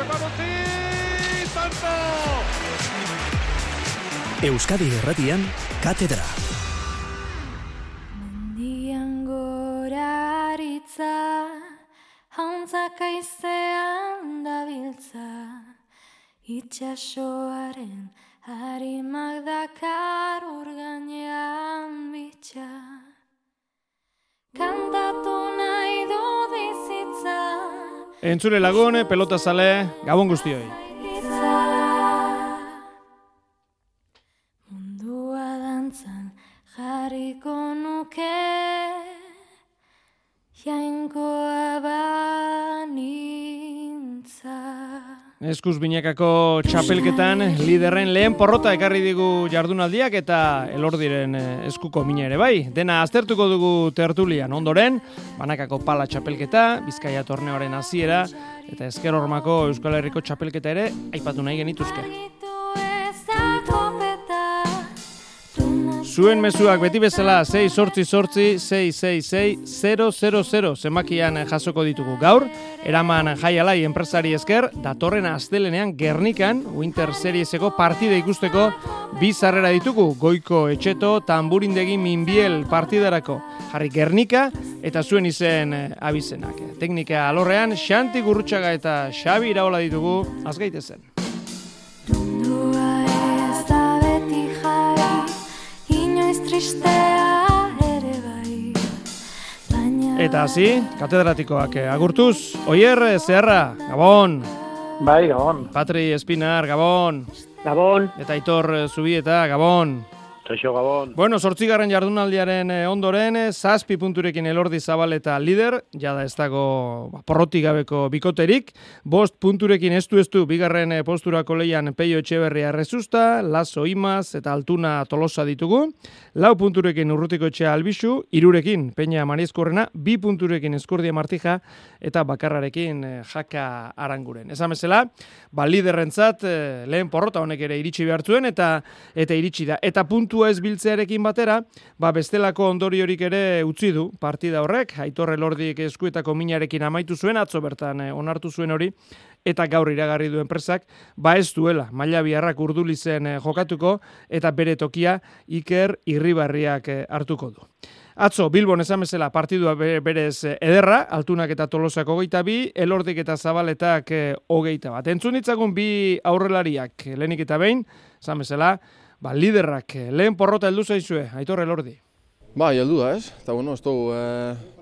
utzi, Santo! Euskadi Erratian, Katedra. Mendian gora aritza, hauntzak aizean dabiltza, itxasoaren harimak dakar urganean bitxa. Kantatu nahi du bizitza, Entzule lagun, pelota zale, gabon guztioi. Mundua dantzan jarriko nuke Jainkoa banintza Eskuz binekako txapelketan liderren lehen porrota ekarri digu jardunaldiak eta elordiren eh, eskuko mina ere bai. Dena aztertuko dugu tertulian ondoren, banakako pala txapelketa, Bizkaia torneoaren hasiera eta esker hormako Euskal Herriko txapelketa ere aipatu nahi genituzke. Zuen mezuak beti bezala 6 sortzi sortzi 666 zenbakian jasoko ditugu gaur. Eraman jaialai enpresari esker, datorren astelenean Gernikan Winter Serieseko partida ikusteko bi sarrera ditugu. Goiko etxeto, tamburindegi minbiel partidarako. Jarri Gernika eta zuen izen eh, abizenak. Teknika alorrean, Xanti Gurrutxaga eta Xabi Iraola ditugu, azgaitezen. Inoiz tristea ere bai Baina Eta hasi, katedratikoak eh, agurtuz, Oier eh, Zeharra, Gabon, Bai, gabon. Patri Espinar, Gabon, Gabon. eta Aitor eh, Zubieta, Gabon. Kaixo, gabon. Bueno, sortzigarren jardunaldiaren eh, ondoren, eh, zazpi punturekin elordi zabal eta lider, jada ez dago ba, porrotik gabeko bikoterik, bost punturekin estu estu bigarren eh, posturako leian Peio Etxeberria Rezusta, Lazo Imaz eta Altuna Tolosa ditugu, lau punturekin urrutiko etxea Albisu, irurekin Peña Mariezkorrena, bi punturekin Eskurdia Martija eta bakarrarekin Jaka Aranguren. Esan bezala, ba, liderrentzat eh, lehen porrota honek ere iritsi behar zuen eta eta iritsi da. Eta puntua ez biltzearekin batera, ba bestelako ondoriorik ere utzi du partida horrek, Aitor Elordik eskuetako minarekin amaitu zuen atzo bertan eh, onartu zuen hori eta gaur iragarri du enpresak, ba ez duela maila biharrak urdulizen eh, jokatuko eta bere tokia Iker Irribarriak eh, hartuko du. Atzo, Bilbon esan bezala partidua be- berez eh, ederra, altunak eta tolosak hogeita bi, elordik eta zabaletak eh, hogeita bat. Entzun ditzagun bi aurrelariak, eh, lehenik eta behin, esan bezala, ba, liderrak, eh, lehen porrota heldu zaizue, aitor elordi. Bai, heldu da, ez? Eta bueno, ez dugu e,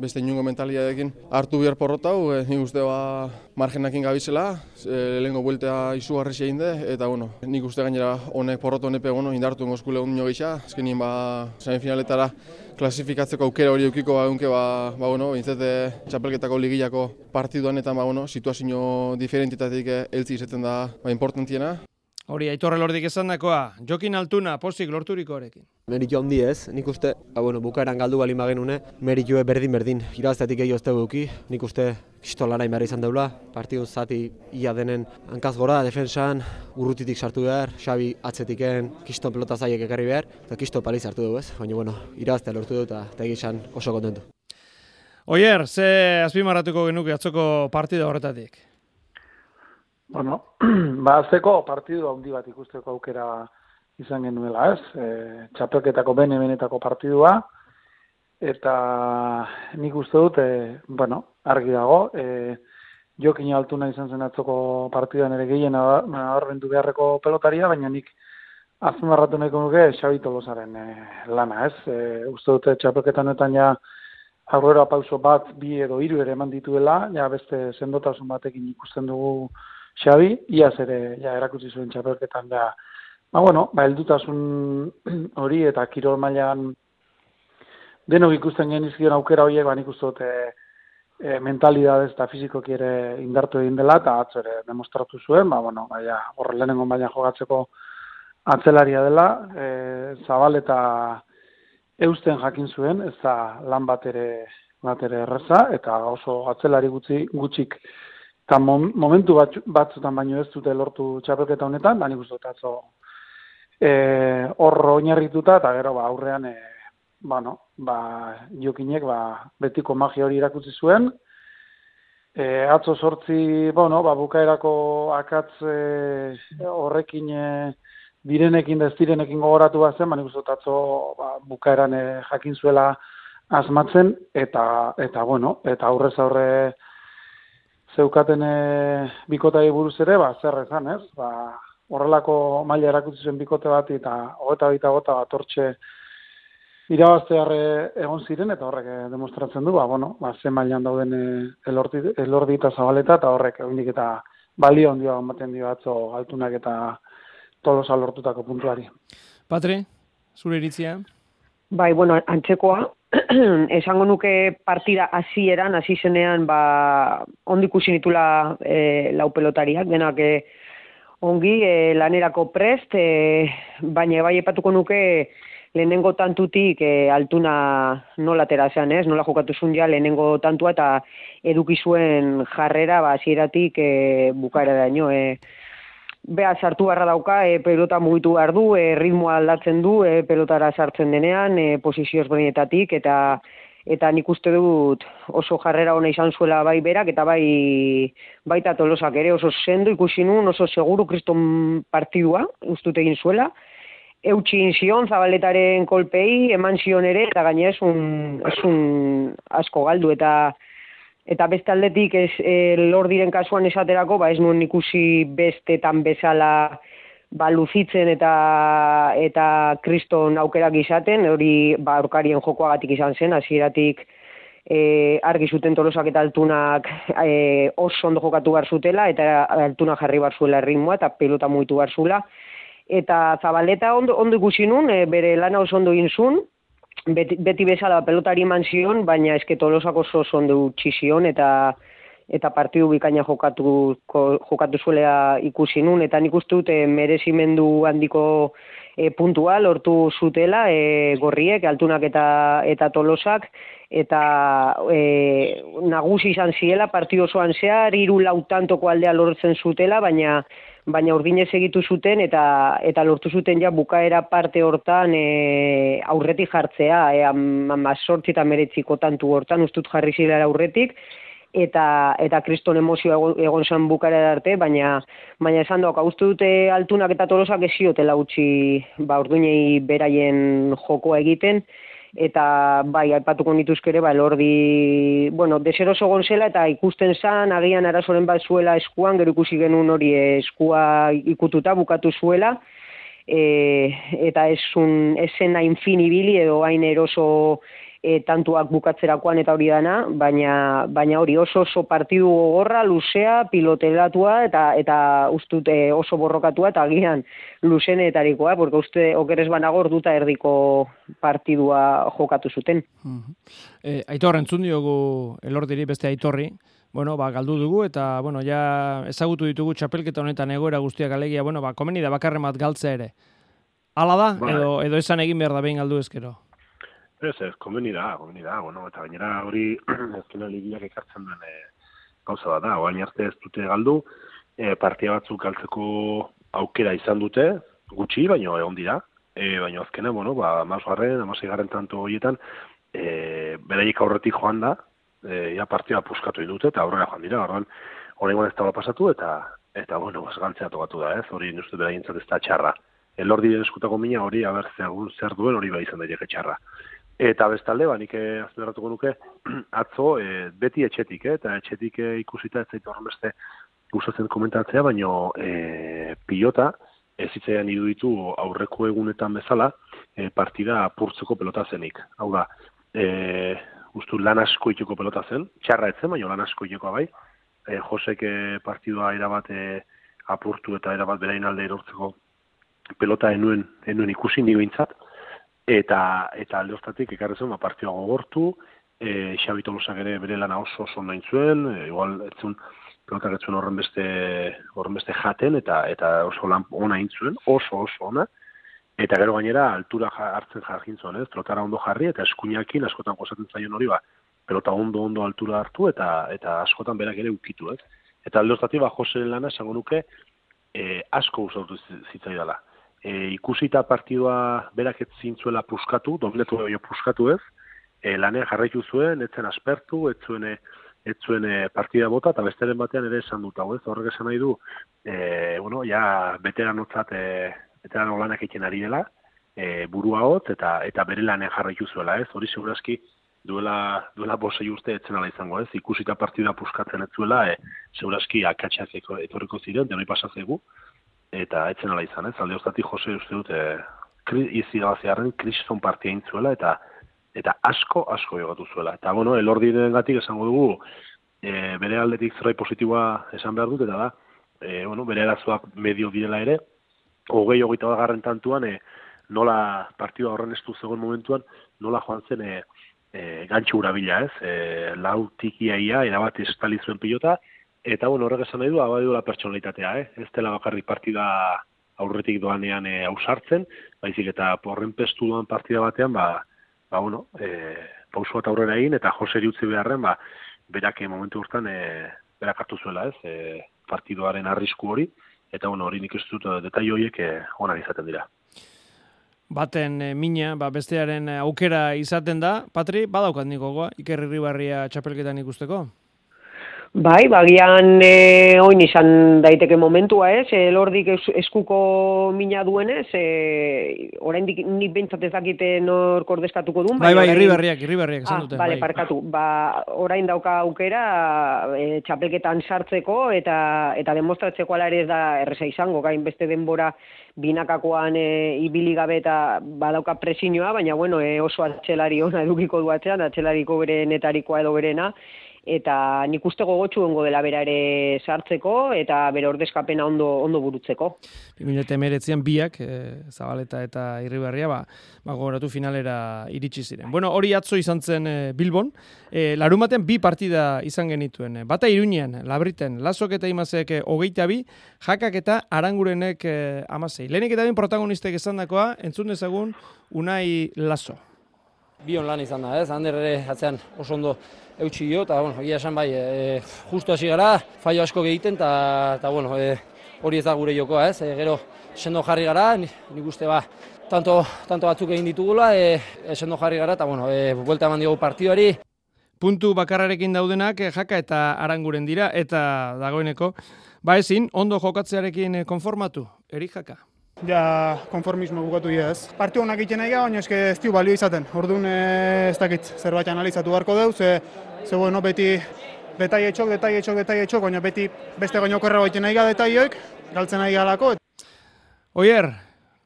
beste inungo mentalidadekin hartu behar porrota hau, e, nik uste ba margenakin gabizela, e, lehenko bueltea izugarri egin de, eta bueno, nik uste gainera honek porrota honepe bueno, indartu ngozkule egun gisa, azkenien ba semifinaletara klasifikatzeko aukera hori eukiko ba, egunke ba, ba bueno, bintzete txapelketako ligilako partiduan eta ba bueno, situazio diferentitatik eh, heltzi izaten da ba, importantiena, Hori, aitor elordik esan dakoa, jokin altuna, posik lorturikoarekin. Meritu handi ez, nik uste, ba, bueno, bukaeran galdu bali magenune, meritue berdin-berdin, irabaztetik gehiago ez dugu nik uste pistolara behar izan deula, partidun zati ia denen hankaz gora, defensan, urrutitik sartu behar, Xabi atzetiken, kiston pelota zaiek ekarri behar, eta kisto paliz hartu dugu ez, baina bueno, irabaztea lortu du eta esan oso kontentu. Oier, ze azpimarratuko genuke atzoko partida horretatik? Bueno, ba, azteko partidu handi bat ikusteko aukera izan genuela, ez? E, txapelketako bene-benetako partidua, eta nik uste dut, e, bueno, argi dago, e, jokin altuna izan zen atzoko partiduan ere gehien abarbendu beharreko pelotaria, baina nik azpimarratu nahiko nuke Xabi Tolosaren e, lana, ez? E, uste dute txapelketan honetan ja aurrera pauso bat, bi edo hiru ere eman dituela, ja beste sendotasun batekin ikusten dugu Xabi, iaz ere ja erakutsi zuen txapelketan da, ba bueno, ba heldutasun hori eta kirol mailan denok ikusten genizkion aukera horiek, ba nik uste dut e, e, mentalidadez eta fizikoki ere indartu egin dela, eta atzo ere demostratu zuen, ba bueno, baina horre lehenengo baina jogatzeko atzelaria dela, e, zabal eta eusten jakin zuen, ez da lan bat ere, bat ere erreza, eta oso atzelari gutxi, gutxik eta mom, momentu bat, batzutan baino ez dute lortu txapelketa honetan, nik uste atzo e, hor oinarrituta, eta gero ba, aurrean e, bueno, ba, jokinek ba, betiko magia hori irakutsi zuen, E, atzo sortzi, bueno, ba, bukaerako akatz e, horrekin e, direnekin da ez direnekin gogoratu ba, nik uste dut atzo ba, bukaeran e, jakin zuela asmatzen, eta, eta bueno, eta aurrez aurre zeukaten e, bikotai buruz ere, ba, zer ezan, ez? Ba, horrelako maila erakutsi zen bikote bat, eta hogeta bita gota bat hortxe irabaztearre egon ziren, eta horrek eh, demostratzen du, ba, bueno, ba, ze mailan dauden eh, elordi, elordi eta zabaleta, eta horrek egundik eta balio ondio ematen dio atzo altunak eta tolosa lortutako puntuari. Patri, zure iritzia? Bai, bueno, antzekoa, esango nuke partida hasieran hasi zenean, ba, ondik usinitula e, lau pelotariak, denak e, ongi, e, lanerako prest, e, baina bai epatuko nuke, lehenengo tantutik e, altuna nola terazean ez, nola jokatu zuen ja lehenengo tantua eta eduki zuen jarrera ba, zieratik e, eh, bukaera da ino. E, Beha sartu barra dauka, e, pelota mugitu behar du, e, ritmoa aldatzen du, e, pelotara sartzen denean, e, posizioz benetatik, eta eta nik uste dut oso jarrera ona izan zuela bai berak, eta bai baita tolosak ere oso sendo ikusi nun, oso seguru kriston partidua, ustut egin zuela, eutxin zion zabaletaren kolpei, eman zion ere, eta gaine esun, esun asko galdu, eta eta beste aldetik ez e, lor diren kasuan esaterako, ba ez nuen ikusi bestetan bezala ba, luzitzen eta eta kriston aukerak izaten, hori ba, orkarien jokoagatik izan zen, hasieratik e, argi zuten tolosak eta altunak e, oso ondo jokatu bar zutela, eta altunak jarri bar zuela erritmoa, eta pelota muitu bar zuela, eta zabaleta ondo, ondo ikusi nun, e, bere lana oso ondo inzun, beti, beti bezala pelotari eman zion, baina eske tolosak oso ondo utxizion, eta eta partidu bikaina jokatu, jokatu zuelea ikusi nun, eta nik uste dute merezimendu handiko e, puntua lortu zutela e, gorriek, altunak eta, eta tolosak, eta e, nagusi izan ziela, partidu osoan zehar, iru lautantoko aldea lortzen zutela, baina baina urdinez egitu zuten eta eta lortu zuten ja bukaera parte hortan e, aurretik jartzea, e, ama sortzi eta meretziko tantu hortan ustut jarri zilara aurretik, eta eta kriston emozio egon, zen bukaera arte, baina baina esan doak, uste dute altunak eta tolosak esiotela utzi ba, urdinei beraien jokoa egiten, eta bai, aipatuko nituzke ere, ba, elordi, bueno, deseroso gonzela eta ikusten zan, agian arazoren bat zuela eskuan, gero ikusi genuen hori eskua ikututa bukatu zuela, e, eta ez un, esena infinibili edo hain eroso e, tantuak bukatzerakoan eta hori dana, baina, baina hori oso oso partidu gogorra, luzea, pilotelatua eta eta ustut e, oso borrokatua eta agian luzenetarikoa, porque uste okeres banagor duta erdiko partidua jokatu zuten. E, aitor, entzun diogu elordiri beste aitorri, bueno, ba, galdu dugu, eta, bueno, ja ezagutu ditugu txapelketa honetan egoera guztiak alegia, bueno, ba, komeni da bakarren bat galtze ere. Hala da, bai. edo, edo esan egin behar da behin galdu ezkero? Ez, ez, konbeni da, konbeni da, bueno, eta gainera hori ezkena ligiak ekartzen duen e, gauza bat da, oain arte ez dute galdu, e, partia batzuk galtzeko aukera izan dute, gutxi, baino egon dira, e, baino azkena, bueno, ba, mazgarren, amasei garren tanto horietan, e, beraiek aurretik joan da, e, ja partia puskatu dute eta aurrera joan dira, horren, horrengoan ez da pasatu, eta, eta bueno, galtzea tokatu da, ez, hori nuzte beraien ez da txarra. Elordi eskutako mina hori, aber, zer, zer duen hori bai izan daiteke txarra. Eta bestalde, ba, nik eh, azpimarratuko nuke, atzo, e, beti etxetik, eh, eta etxetik e, ikusita ez zaitu horren beste gustatzen komentatzea, baino e, pilota, ez zitzaian iruditu aurreko egunetan bezala, e, partida apurtzeko pelota zenik. Hau da, e, ustu lan asko itxuko pelota zen, txarra etzen, baino lan asko itxuko bai, e, Josek partidua erabat e, apurtu eta erabat berain alde erortzeko pelota enuen, enuen ikusi nigo intzat, eta eta alde hostatik ekarri zen ba, partioa gogortu, e, Xabi Tolosak ere bere lana oso oso nahi zuen, e, igual etzun pelotak etzuen horren beste, horren beste jaten, eta eta oso lan ona zuen, oso oso ona, eta gero gainera altura hartzen jarrin zuen, ez, pelotara ondo jarri, eta eskuinakin askotan gozatzen zaion hori, ba, pelota ondo ondo altura hartu, eta eta askotan berak ere ukitu, ez. Eta alde hostatik, ba, Jose lana, esango nuke, e, asko usautu zitzaidala e, ikusita partidua berak ez zintzuela puskatu, dominatu edo puskatu ez, e, lanean jarraitu zuen, etzen aspertu, ez zuen e, partida bota, eta besteren batean ere esan dut hau, ez? Horrek esan nahi du, e, bueno, ja, veteranotzat, e, veterano lanak egiten ari dela, e, burua hot, eta eta bere lanen jarraitu zuela, ez? Hori segurazki, duela, duela bosei urte etzen ala izango, ez? Ikusita partida puskatzen ez zuela, e, segurazki akatxak etorriko ziren, denoi pasatzegu, eta etzen ala izan, ez? Alde hortatik Jose uste dut, e, kri, izi gaziarren, kriston partia intzuela, eta eta asko, asko jogatu zuela. Eta, bueno, elordi gatik esango dugu, e, bere aldetik zerbait positiboa esan behar dut, eta da, e, bueno, bere arazoak medio direla ere, hogei hogeita da garren tantuan, e, nola partidua horren estu zegoen momentuan, nola joan zen e, e, gantxu urabila, ez? E, lau tikiaia, erabat estali pilota, eta, bueno, horrek esan nahi du, abai duela pertsonalitatea, eh? ez dela bakarrik partida aurretik doanean e, ausartzen, baizik eta porren pestu doan partida batean, ba, ba, bueno, e, pausu bat aurrera egin, eta Jose utzi beharren, ba, berak momentu urtan, e, berak hartu zuela, ez, e, partidoaren arrisku hori, eta bueno, hori nik ez dut detai horiek e, onak izaten dira. Baten e, mina, ba, bestearen aukera izaten da, Patri, badaukat niko goa, ikerri barria txapelketan ikusteko? Bai, bagian e, oin izan daiteke momentua ez, e, lordik eskuko mina duenez, e, oraindik ni bentsat ez dakite nor kordestatuko duen. Bai, bai, irri berriak, irri berriak, esan ah, dute. Bale, bai. parkatu, ba, orain dauka aukera e, txapelketan sartzeko eta eta demostratzeko ala ere ez da erresa izango, gain beste denbora binakakoan e, ibili gabe eta badauka presinioa, baina bueno, e, oso atxelari ona edukiko du atxean, atxelariko bere netarikoa edo berena, eta nik uste gogotxu ongo dela bera ere sartzeko eta bere ordezkapena ondo ondo burutzeko. 2019an biak e, Zabaleta eta Irribarria ba ba gogoratu finalera iritsi ziren. Bueno, hori atzo izan zen e, Bilbon. E, larumaten bi partida izan genituen. Bata Iruñean, Labriten, Lasok eta Imazek 22, Jakak eta Arangurenek e, 16. Lehenik eta bin protagonistek esandakoa entzun dezagun Unai Laso. Bion lan izan da, ez? Ander ere atzean oso ondo eutxi jo, eta, bueno, egia esan bai, e, justu hasi gara, faio asko egiten, eta, bueno, e, hori ez da gure jokoa, ez? E, gero, sendo jarri gara, nik uste ba, tanto, tanto batzuk egin ditugula, e, e, sendo jarri gara, eta, bueno, e, buelta eman diogu partioari. Puntu bakarrarekin daudenak, jaka eta aranguren dira, eta dagoeneko, ba ezin, ondo jokatzearekin konformatu, eri jaka. Ja, konformismo bukatu dira ez. Partiu honak egiten nahi baina eske ez balio izaten. Orduan ez dakit zerbait analizatu beharko deu, ze, ze bueno, beti detai etxok, detai etxok, detai etxok, baina beti beste gaino korra egiten nahi detaioek, galtzen nahi galako. Oier,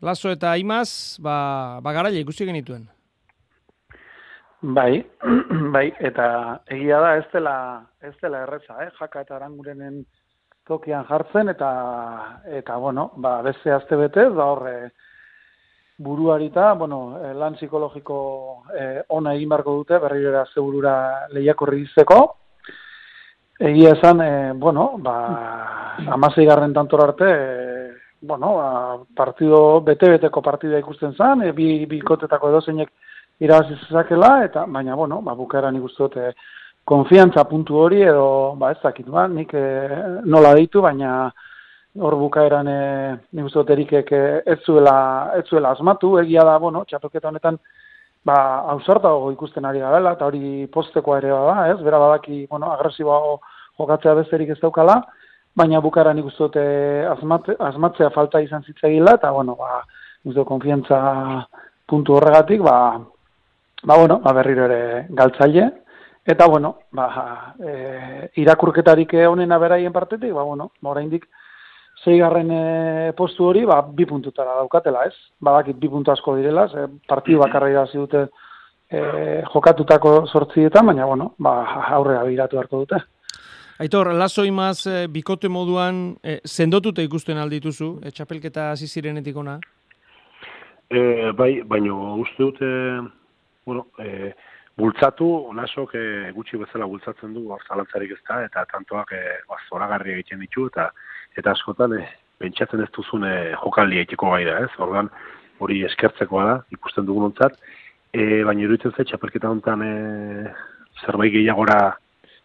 Laso eta Imaz, ba, ba garaile ikusi genituen. Bai, bai, eta egia da ez dela, ez dela erreza, eh? jaka eta arangurenen tokian jartzen eta eta bueno, ba beste aste betez da horre buruarita, bueno, eh, lan psikologiko eh, ona egin beharko dute berriro era segurura lehiakorri izteko. Egia esan, eh, bueno, ba 16garren tantor arte, eh, bueno, ba, partido bete-beteko partida ikusten zen, e, bi bikotetako edozeinek irabazi zezakela eta baina bueno, ba bukaeran ikusten dute konfiantza puntu hori edo ba ez dakit ba nik e, nola ditu baina hor bukaeran eh nik uste erikek eh, ez zuela ez zuela asmatu. Egia da bueno txapelketa honetan ba ausartago ikusten ari garela eta hori posteko ere bada ez? Bera badaki bueno agresiboago jokatzea besterik ez daukala baina bukaeran nik uste asmatzea falta izan zitzegila eta bueno ba nik konfiantza puntu horregatik ba ba bueno ba berriro ere galtzaile. Eta bueno, ba, e, irakurketarik honena beraien partetik, ba bueno, ba oraindik seigarren e, postu hori, ba bi puntutara daukatela, ez? Badakit bi puntu asko direla, ze partidu bakarra irazi dute e, jokatutako 8 baina bueno, ba aurrera biratu beharko dute. Aitor, laso imaz e, bikote moduan e, sendotuta ikusten aldituzu, e, txapelketa hasi zirenetik ona? E, bai, baino uste dute, bueno, e, bultzatu, onasok e, gutxi bezala bultzatzen du, hor zalantzarik ez da, eta tantoak e, ba, zoragarri egiten ditu, eta eta askotan e, pentsatzen ez duzun e, jokaldi egiteko gai da, ez? Ordan hori eskertzekoa da, ikusten dugun ontzat, e, baina iruditzen ze, txapelketa honetan e, zerbait gehiagora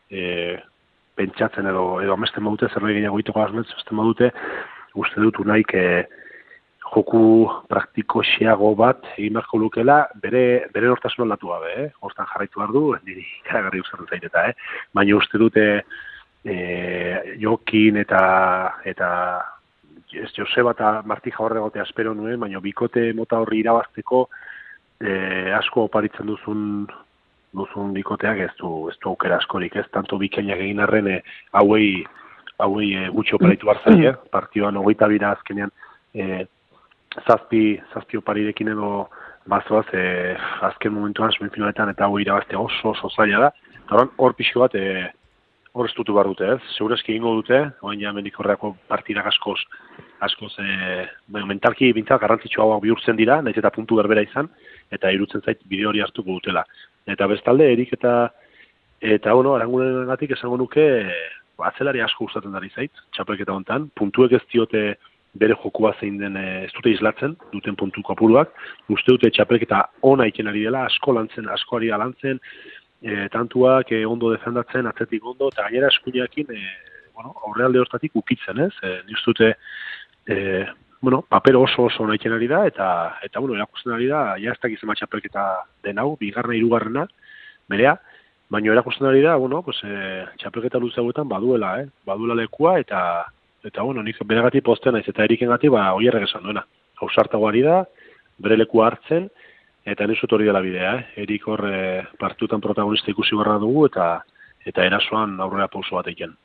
e, pentsatzen edo, edo amesten badute, zerbait gehiago iteko azmetz, amesten badute, uste dut unaik e, joku praktiko xeago bat egin beharko lukela, bere, bere hortasun aldatu gabe, eh? hortan jarraitu behar du, niri karagarri usatzen zaiteta, eh? baina uste dute e, jokin eta eta ez Joseba eta Marti Jaurre gotea espero nuen, baina bikote mota horri irabazteko e, asko oparitzen duzun duzun bikoteak ez du, ez du aukera askorik, ez tanto bikainak egin arren e, hauei hauei e, gutxi oparitu barzaia, partioan hogeita bira azkenean e, zazpi, zazpi oparirekin edo bazoaz, e, azken momentuan semifinaletan eta hau irabazte oso oso zaila da. Hor pixko bat, e, hor ez dutu behar dute, ez? Segurezki ingo dute, oain jamendik horreako partidak askoz, askoz, e, mentalki bintzak garrantzitsua hau bihurtzen dira, nahiz eta puntu berbera izan, eta irutzen zait bideo hori hartuko dutela. Eta bestalde, erik eta, eta bueno, arangunen gatik esango nuke, atzelari asko gustatzen dari zait, txapelketa hontan, puntuek ez diote, bere jokua zein den e, ez dute islatzen, duten puntu kopuruak, uste dute txapelketa ona iken ari dela, asko lantzen, asko ari lantzen, e, tantuak e, ondo defendatzen, atzetik ondo, eta gainera eskuinakin, e, bueno, aurrealde hortatik ukitzen, ez? E, ni uste dute, e, bueno, paper oso oso ona iken ari da, eta, eta bueno, erakusten ari da, ja ez dakiz txapelketa den hau, bigarna irugarrena, berea, baina erakusten ari da, bueno, pues, e, txapelketa luze baduela, eh? baduela lekua, eta eta bueno, nik beregati posten naiz eta eriken gati, ba, oierrek esan duena. Hausartago ari da, bere leku hartzen, eta nisut hori dela bidea, eh? erik hor e, partutan protagonista ikusi barra dugu, eta eta erasoan aurrera pauso bat eiken.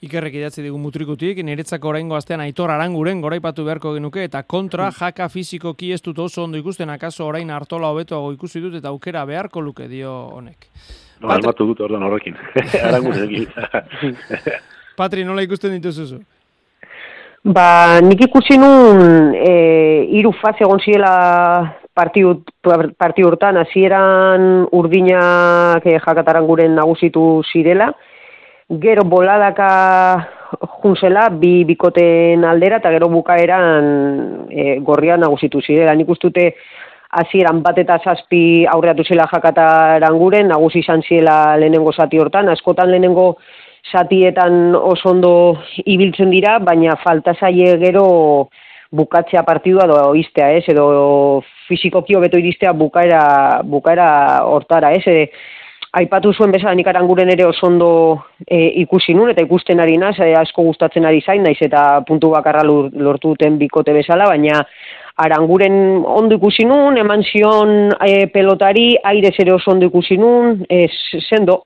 Ikerrek idatzi digu mutrikutik, niretzako oraingo astean aitor aranguren goraipatu beharko genuke, eta kontra mm. jaka fizikoki ez dut oso ondo ikusten, akaso orain hartola hobetoago ikusi dut, eta aukera beharko luke dio honek. No, Patri... dut ordan horrekin. aranguren Patri, nola ikusten dituzuzu? Ba, nik ikusi nun e, iru fase egon ziela partiu, partiu urtan, hasieran urdinak e, jakataran guren nagusitu zirela, gero boladaka junzela bi bikoten aldera, eta gero bukaeran e, gorria nagusitu zirela. Nik ustute hasieran bat eta zazpi aurreatu zela jakataran guren, nagusi izan ziela lehenengo zati hortan, askotan lehenengo satietan oso ondo ibiltzen dira, baina falta zaie gero bukatzea partidua edo iztea, ez, edo fizikoki hobeto iristea bukaera, bukaera hortara, ez, e, aipatu zuen bezala nik aranguren ere oso ondo e, ikusi nun, eta ikusten ari naz, e, asko gustatzen ari zain, naiz eta puntu bakarra lortu duten bikote bezala, baina aranguren ondo ikusi nun, eman zion e, pelotari, aire ere oso ondo ikusi nun, e, sendo,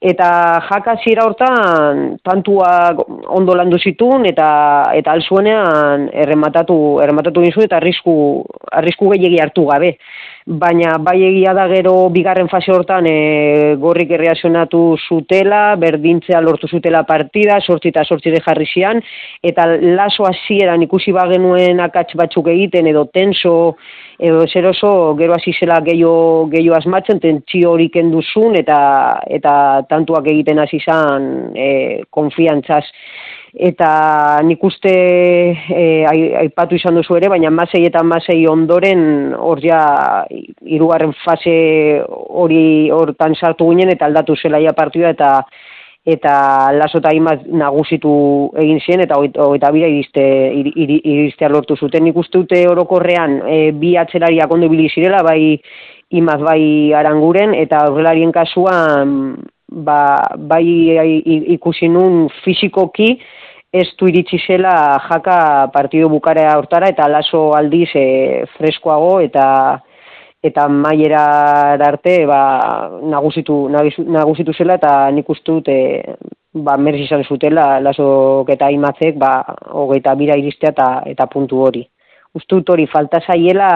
eta jaka zira hortan tantuak ondo landu zitun eta eta alzuenean errematatu errematatu dizu eta arrisku arrisku gehiegi hartu gabe baina bai egia da gero bigarren fase hortan e, gorrik erreazionatu zutela, berdintzea lortu zutela partida, sortzi eta sortzi de jarri zian, eta laso hasieran ikusi bagenuen akats batzuk egiten edo tenso, edo zer oso gero hasi zela gehiago, gehiago asmatzen, tentsio hori kenduzun eta, eta tantuak egiten hasi zan e, konfiantzaz eta nik uste e, aipatu izan duzu ere, baina masei eta masei ondoren hor ja irugarren fase hori hortan sartu ginen eta aldatu zela ja partida eta eta laso eta nagusitu egin zien eta hogeita bira iriste, iristea lortu zuten. Nik uste dute orokorrean e, bi atzelariak ondo ibili zirela, bai imaz bai aranguren eta horrelarien kasuan ba, bai ikusi nun fizikoki ez du iritsi zela jaka partidu bukarea hortara eta laso aldiz e, freskoago eta eta maiera arte ba, nagusitu, nagusitu zela eta nik uste dut e, ba, merz izan zutela laso eta imatzek ba, hogeita bira iristea eta, eta puntu hori. Dut hori falta zaiela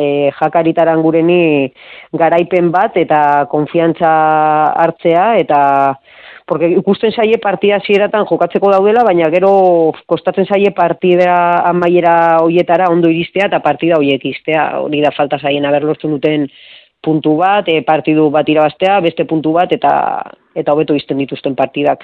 e, jakaritaran gureni garaipen bat eta konfiantza hartzea eta porque ikusten zaie partida zieratan jokatzeko daudela, baina gero kostatzen zaie partida amaiera hoietara ondo iristea eta partida hoiek iztea, hori da falta zaien haber lortu duten puntu bat, e, partidu bat irabaztea, beste puntu bat, eta eta hobeto izten dituzten partidak.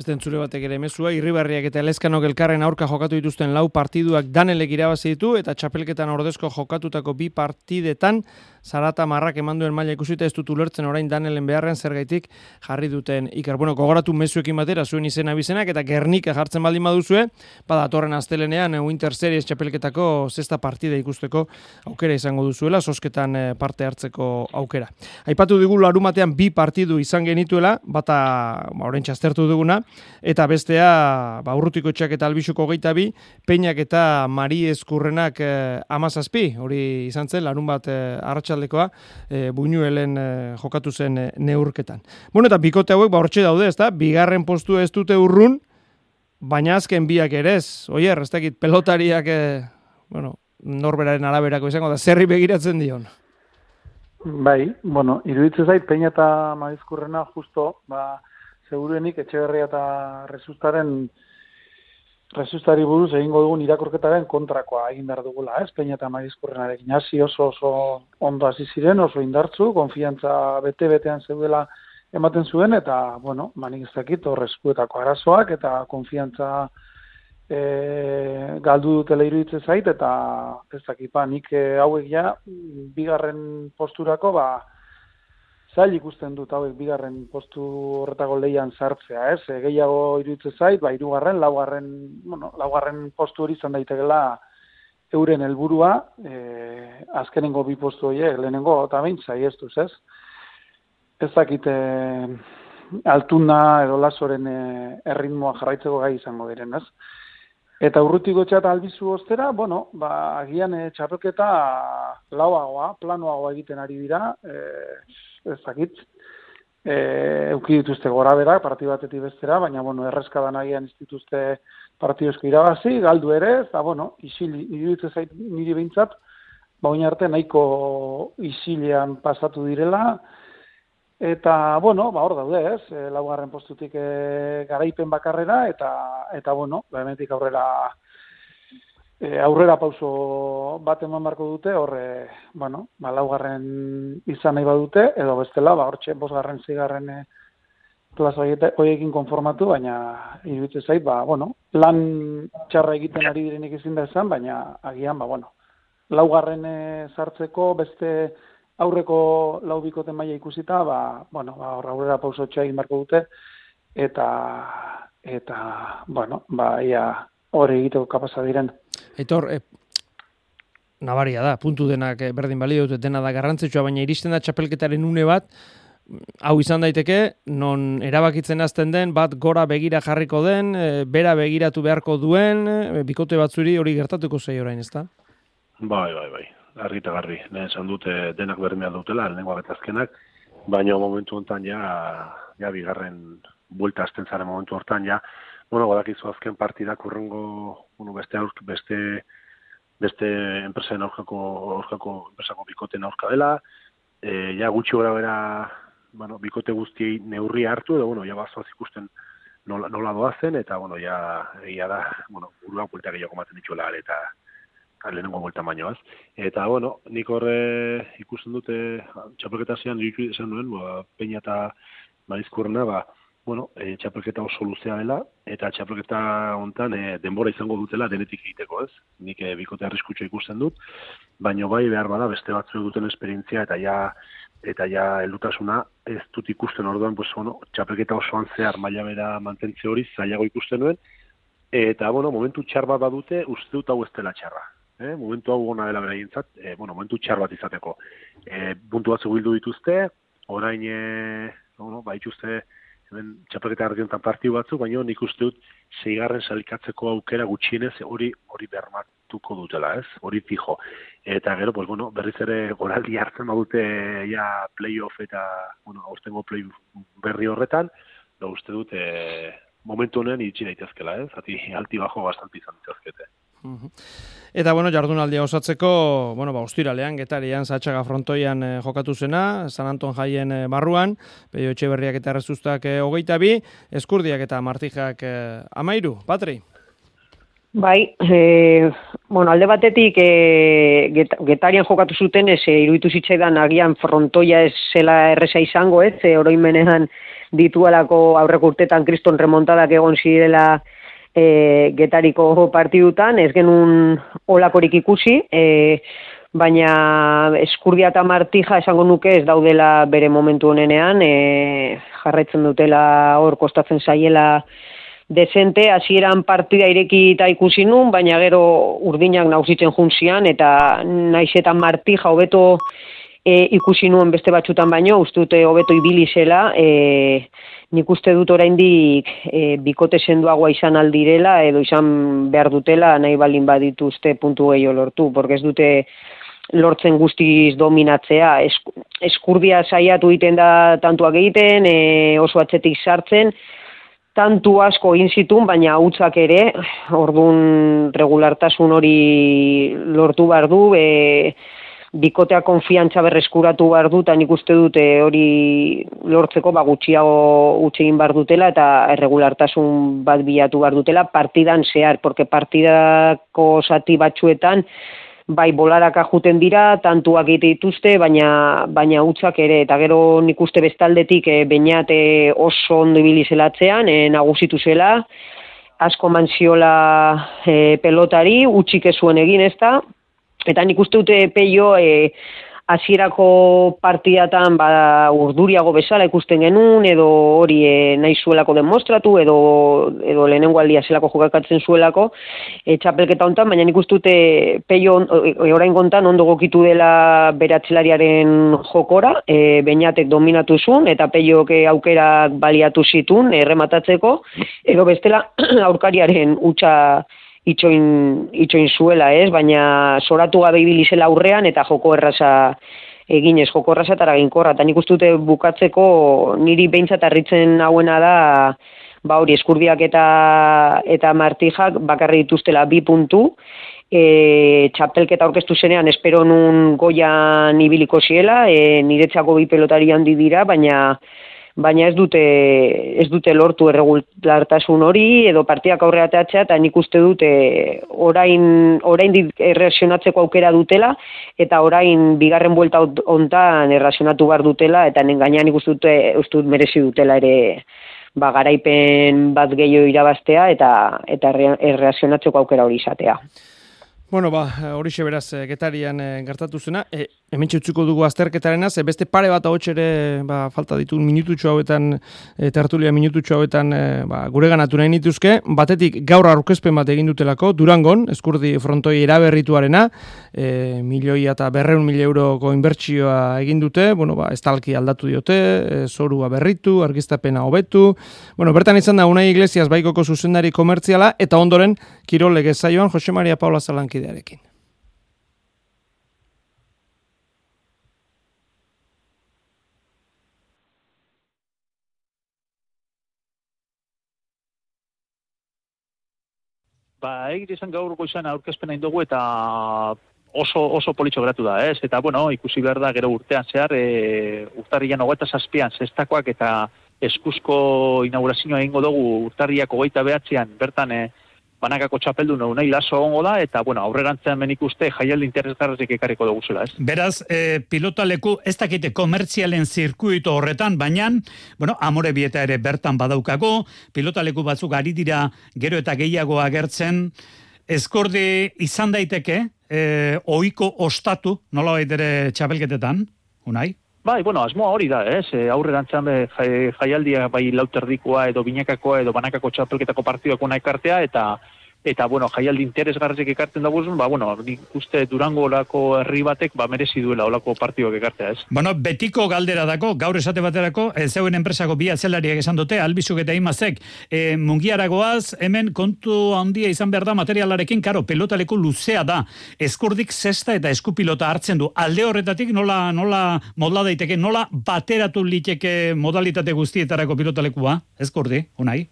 Beste entzure batek ere mesua, irribarriak eta leskanok elkarren aurka jokatu dituzten lau partiduak danelek irabazi ditu, eta txapelketan ordezko jokatutako bi partidetan zarata marrak eman duen maila ikusita ez dut ulertzen orain Danelen beharren zergaitik jarri duten Iker. Bueno, gogoratu mezuekin batera zuen izena bizenak eta Gernika jartzen baldin baduzue, bada atorren astelenean eh, Winter Series txapelketako zesta partida ikusteko aukera izango duzuela, sosketan eh, parte hartzeko aukera. Aipatu digu larumatean bi partidu izan genituela, bata ba, orain txastertu duguna, eta bestea ba, urrutiko txak eta albixuko geita bi, peinak eta mari eskurrenak eh, amazazpi, hori izan zen, larun bat eh, arratsaldekoa eh, buñuelen eh, jokatu zen eh, neurketan. Bueno, eta bikote hauek, ba, hortxe daude, ezta? bigarren postu ez dute urrun, baina azken biak ere ez, oier, ez dakit pelotariak, eh, bueno, norberaren araberako izango da, zerri begiratzen dion. Bai, bueno, iruditzen zait, peina eta maizkurrena justo, ba, seguruenik etxeberria eta resustaren resustari buruz egingo dugun irakorketaren kontrakoa egin behar dugula, ez? Peina eta maizkurrenarekin hasi oso oso ondo hasi ziren, oso indartzu, konfiantza bete-betean zeudela ematen zuen, eta, bueno, manik ez dakit, horrezkuetako arazoak, eta konfiantza e, galdu dutela iruditzen zait, eta ez dakit, ba, nik e, hauek ja, bigarren posturako, ba, zail ikusten dut hauek bigarren postu horretako leian sartzea, ez? E, gehiago iruditzen zait, ba, irugarren, laugarren, bueno, laugarren postu hori izan daitekela euren helburua, e, azkenengo bi postu horiek, lehenengo, eta behin, zaiestuz, ez? Ez dakit, e, altuna edo lasoren e, erritmoa jarraitzeko gai izango diren, ez? Eta urrutiko txat albizu ostera, bueno, ba, agian e, txapelketa lauagoa, planoagoa egiten ari dira, e, ez dakit, e, euki dituzte gora bera, partidu batetik bestera, baina, bueno, erreskadan agian ez dituzte partidozko irabazi, galdu ere, eta, bueno, isil, iruditzen zait niri behintzat, ba, oin arte nahiko isilean pasatu direla, Eta, bueno, ba, hor daude, ez, e, laugarren postutik e, garaipen bakarrera, eta, eta bueno, ba, aurrera, e, aurrera pauso bat eman barko dute, horre, bueno, ba, laugarren izan nahi badute, edo bestela, ba, hortxe, bosgarren, zigarren e, plaza horiekin konformatu, baina iruditzen zait, ba, bueno, lan txarra egiten ari direnik ezin da esan, baina agian, ba, bueno, laugarren e, sartzeko beste aurreko lau bikote maila ikusita, ba, bueno, ba, aurrera pausotxa egin barko dute, eta, eta, bueno, ba, ia hori egiteko kapasa diren. Aitor, e, nabaria da, puntu denak eh, berdin balio dute dena da garrantzitsua, baina iristen da txapelketaren une bat, hau izan daiteke, non erabakitzen azten den, bat gora begira jarriko den, e, bera begiratu beharko duen, e, bikote batzuri hori gertatuko zei orain, ezta? Bai, bai, bai argi eta garri. Lehen esan dute denak berdina dutela, lehenengo azkenak, baina momentu hontan ja, ja bigarren buelta azten zaren momentu hortan, ja, bueno, badakizu azken partidak urrengo, bueno, beste aurk, beste beste enpresen aurkako, aurkako enpresako bikoten aurka dela, e, ja gutxi gora bera, bueno, bikote guztiei neurri hartu, edo, bueno, ja bazoaz ikusten nola, nola doazen, eta, bueno, ja, egia da, bueno, buruak buelta gehiago maten dituela, eta, lehenengo vuelta baino, Eta, bueno, nik horre ikusten dute, txapelketa zean, esan nuen, ba, peina eta maizkurna, ba, bueno, e, txapelketa oso luzea dela, eta txapelketa hontan e, denbora izango dutela denetik egiteko, ez? Nik e, bikote arriskutxo ikusten dut, baino bai behar bada beste batzu duten esperientzia, eta ja, eta ja elutasuna ez dut ikusten orduan, pues, bueno, txapelketa osoan zehar maila bera mantentze hori zailago ikusten nuen, eta, bueno, momentu txar bat badute, uste dut hau ez dela txarra eh, momentu hau gona dela beraientzat, eh, bueno, momentu txar bat izateko. Eh, puntu batzu bildu dituzte, orain eh, bueno, ba ituzte hemen txapelketa argiontan partiu batzu, baina nik uste dut seigarren salikatzeko aukera gutxienez hori hori bermatuko dutela, ez? Hori fijo. Eta gero, pues bueno, berriz ere goraldi hartzen badute ja playoff eta bueno, aurtengo play berri horretan, da uste dut eh, momentu honen itxi daitezkela, ez? Zati alti bajo bastante izan Eta bueno, jardunaldia osatzeko, bueno, ba ostiralean Getarian Satxaga frontoian eh, jokatu zena, San Anton jaien eh, barruan, Peio Etxeberriak eta Errezustak eh, 22, Eskurdiak eta Martijak eh, 13. Patri. Bai, e, bueno, alde batetik e, get, getarian jokatu zuten, ez e, iruditu zitzaidan agian frontoia ez zela erresa izango, ez, e, oroimenean ditualako aurreko urtetan kriston remontadak egon zirela e, getariko partidutan, ez genuen olakorik ikusi, e, baina eskurdia eta martija esango nuke ez daudela bere momentu honenean, e, jarraitzen dutela hor kostatzen zaiela desente, hasieran partida ireki eta ikusi nun, baina gero urdinak nauzitzen juntzian, eta naiz eta martija hobeto e, ikusi nuen beste batzutan baino, ustute hobeto ibili zela, e, nik uste dut oraindik e, bikote senduagoa izan aldirela, edo izan behar dutela, nahi balin badituzte puntu gehiago lortu, porque ez dute lortzen guztiz dominatzea. eskurdia saiatu egiten da tantuak egiten, e, oso atzetik sartzen, tantu asko egin zitun, baina hutzak ere, ordun regulartasun hori lortu behar du, e, bikotea konfiantza berreskuratu behar du, eta nik uste dute hori lortzeko ba, gutxiago utxe egin behar dutela, eta erregulartasun bat bilatu behar dutela, partidan zehar, porque partidako zati batzuetan, bai bolaraka juten dira, tantuak egite dituzte, baina baina utzak ere, eta gero nik uste bestaldetik e, bainat oso ondo ibili zelatzean, e, nagusitu zela, asko manziola e, pelotari, utxik ez zuen egin ez da, eta nik uste dute peio, e, hasierako partidatan ba urduriago bezala ikusten genuen edo hori e, nahi zuelako demostratu edo edo lehenengo aldia zelako jokakatzen zuelako e, txapelketa hontan baina nik dute peio e, orain kontan ondo gokitu dela beratzelariaren jokora e, beinatek dominatu zuen eta peioak aukerak baliatu zitun errematatzeko edo bestela aurkariaren utxa itxoin, itxoin zuela, ez? Baina soratu gabe ibili zela aurrean eta joko erraza eginez joko erraza eta raginkorra. Eta nik ustute bukatzeko niri behintzat harritzen hauena da ba hori eskurdiak eta eta martijak bakarri dituztela bi puntu, e, txapelketa orkestu zenean espero nun goian ibiliko ziela, e, niretzako bi pelotari handi dira, baina baina ez dute ez dute lortu erregulartasun hori edo partiak aurre ateatzea eta nik uste dute orain orain erreakzionatzeko aukera dutela eta orain bigarren buelta hontan errazionatu bar dutela eta gainean nik uste dute ustut merezi dutela ere ba garaipen bat gehiago irabaztea eta eta erreakzionatzeko aukera hori izatea. Bueno, ba, hori beraz eh, getarian e, gertatu zena. E, hemen txutzuko dugu azterketaren az, beste pare bat hau ere ba, falta ditu minututxo hauetan, e, tertulia minututxo hauetan e, ba, gure ganatu nahi nituzke. Batetik gaur aurkezpen bat egin dutelako, Durangon, eskurdi frontoi eraberrituarena, e, milioi eta berreun mili euroko inbertsioa egin dute, bueno, ba, ez talki aldatu diote, e, zorua berritu, argiztapena hobetu. Bueno, bertan izan da, unai iglesias baikoko zuzendari komertziala, eta ondoren, kirole gezaioan, Jose Maria Paula Zalanki kidearekin. Ba, egite izan gaur goizan aurkezpena indogu eta oso, oso politxo geratu da, ez? Eta, bueno, ikusi behar da, gero urtean zehar, e, urtarrian hogeita zazpian, zestakoak eta eskuzko inaugurazioa egingo dugu urtarriak hogeita behatzean, bertan, e, banakako txapeldu nahi laso ongo da, eta, bueno, aurrerantzean menik uste jaialdi interesgarrezik ekarriko dugu zela, ez? Beraz, e, pilota leku, ez dakite komertzialen zirkuito horretan, baina, bueno, amore bieta ere bertan badaukago, pilota leku batzuk ari dira gero eta gehiago agertzen, eskordi izan daiteke, e, oiko ostatu, nola baitere txapelketetan, unai? Bai, bueno, asmoa hori da, ez? E, aurrerantzean be, jaialdia bai lauterdikoa edo binakakoa edo banakako txapelketako partidako nahi kartea, eta eta bueno, jaialdi interesgarrezek ekartzen da ba, bueno, nik uste durango olako herri batek, ba, merezi duela olako partioak ekartea, ez? Bueno, betiko galdera dako, gaur esate baterako, ez zeuen enpresako bi atzelariak esan dute, albizuk eta imazek, e, mungiaragoaz, hemen kontu handia izan behar da materialarekin, karo, pelotaleku luzea da, eskurdik zesta eta eskupilota hartzen du, alde horretatik nola, nola modla daiteke, nola bateratu liteke modalitate guztietarako pilotalekua, eskurdi, unai?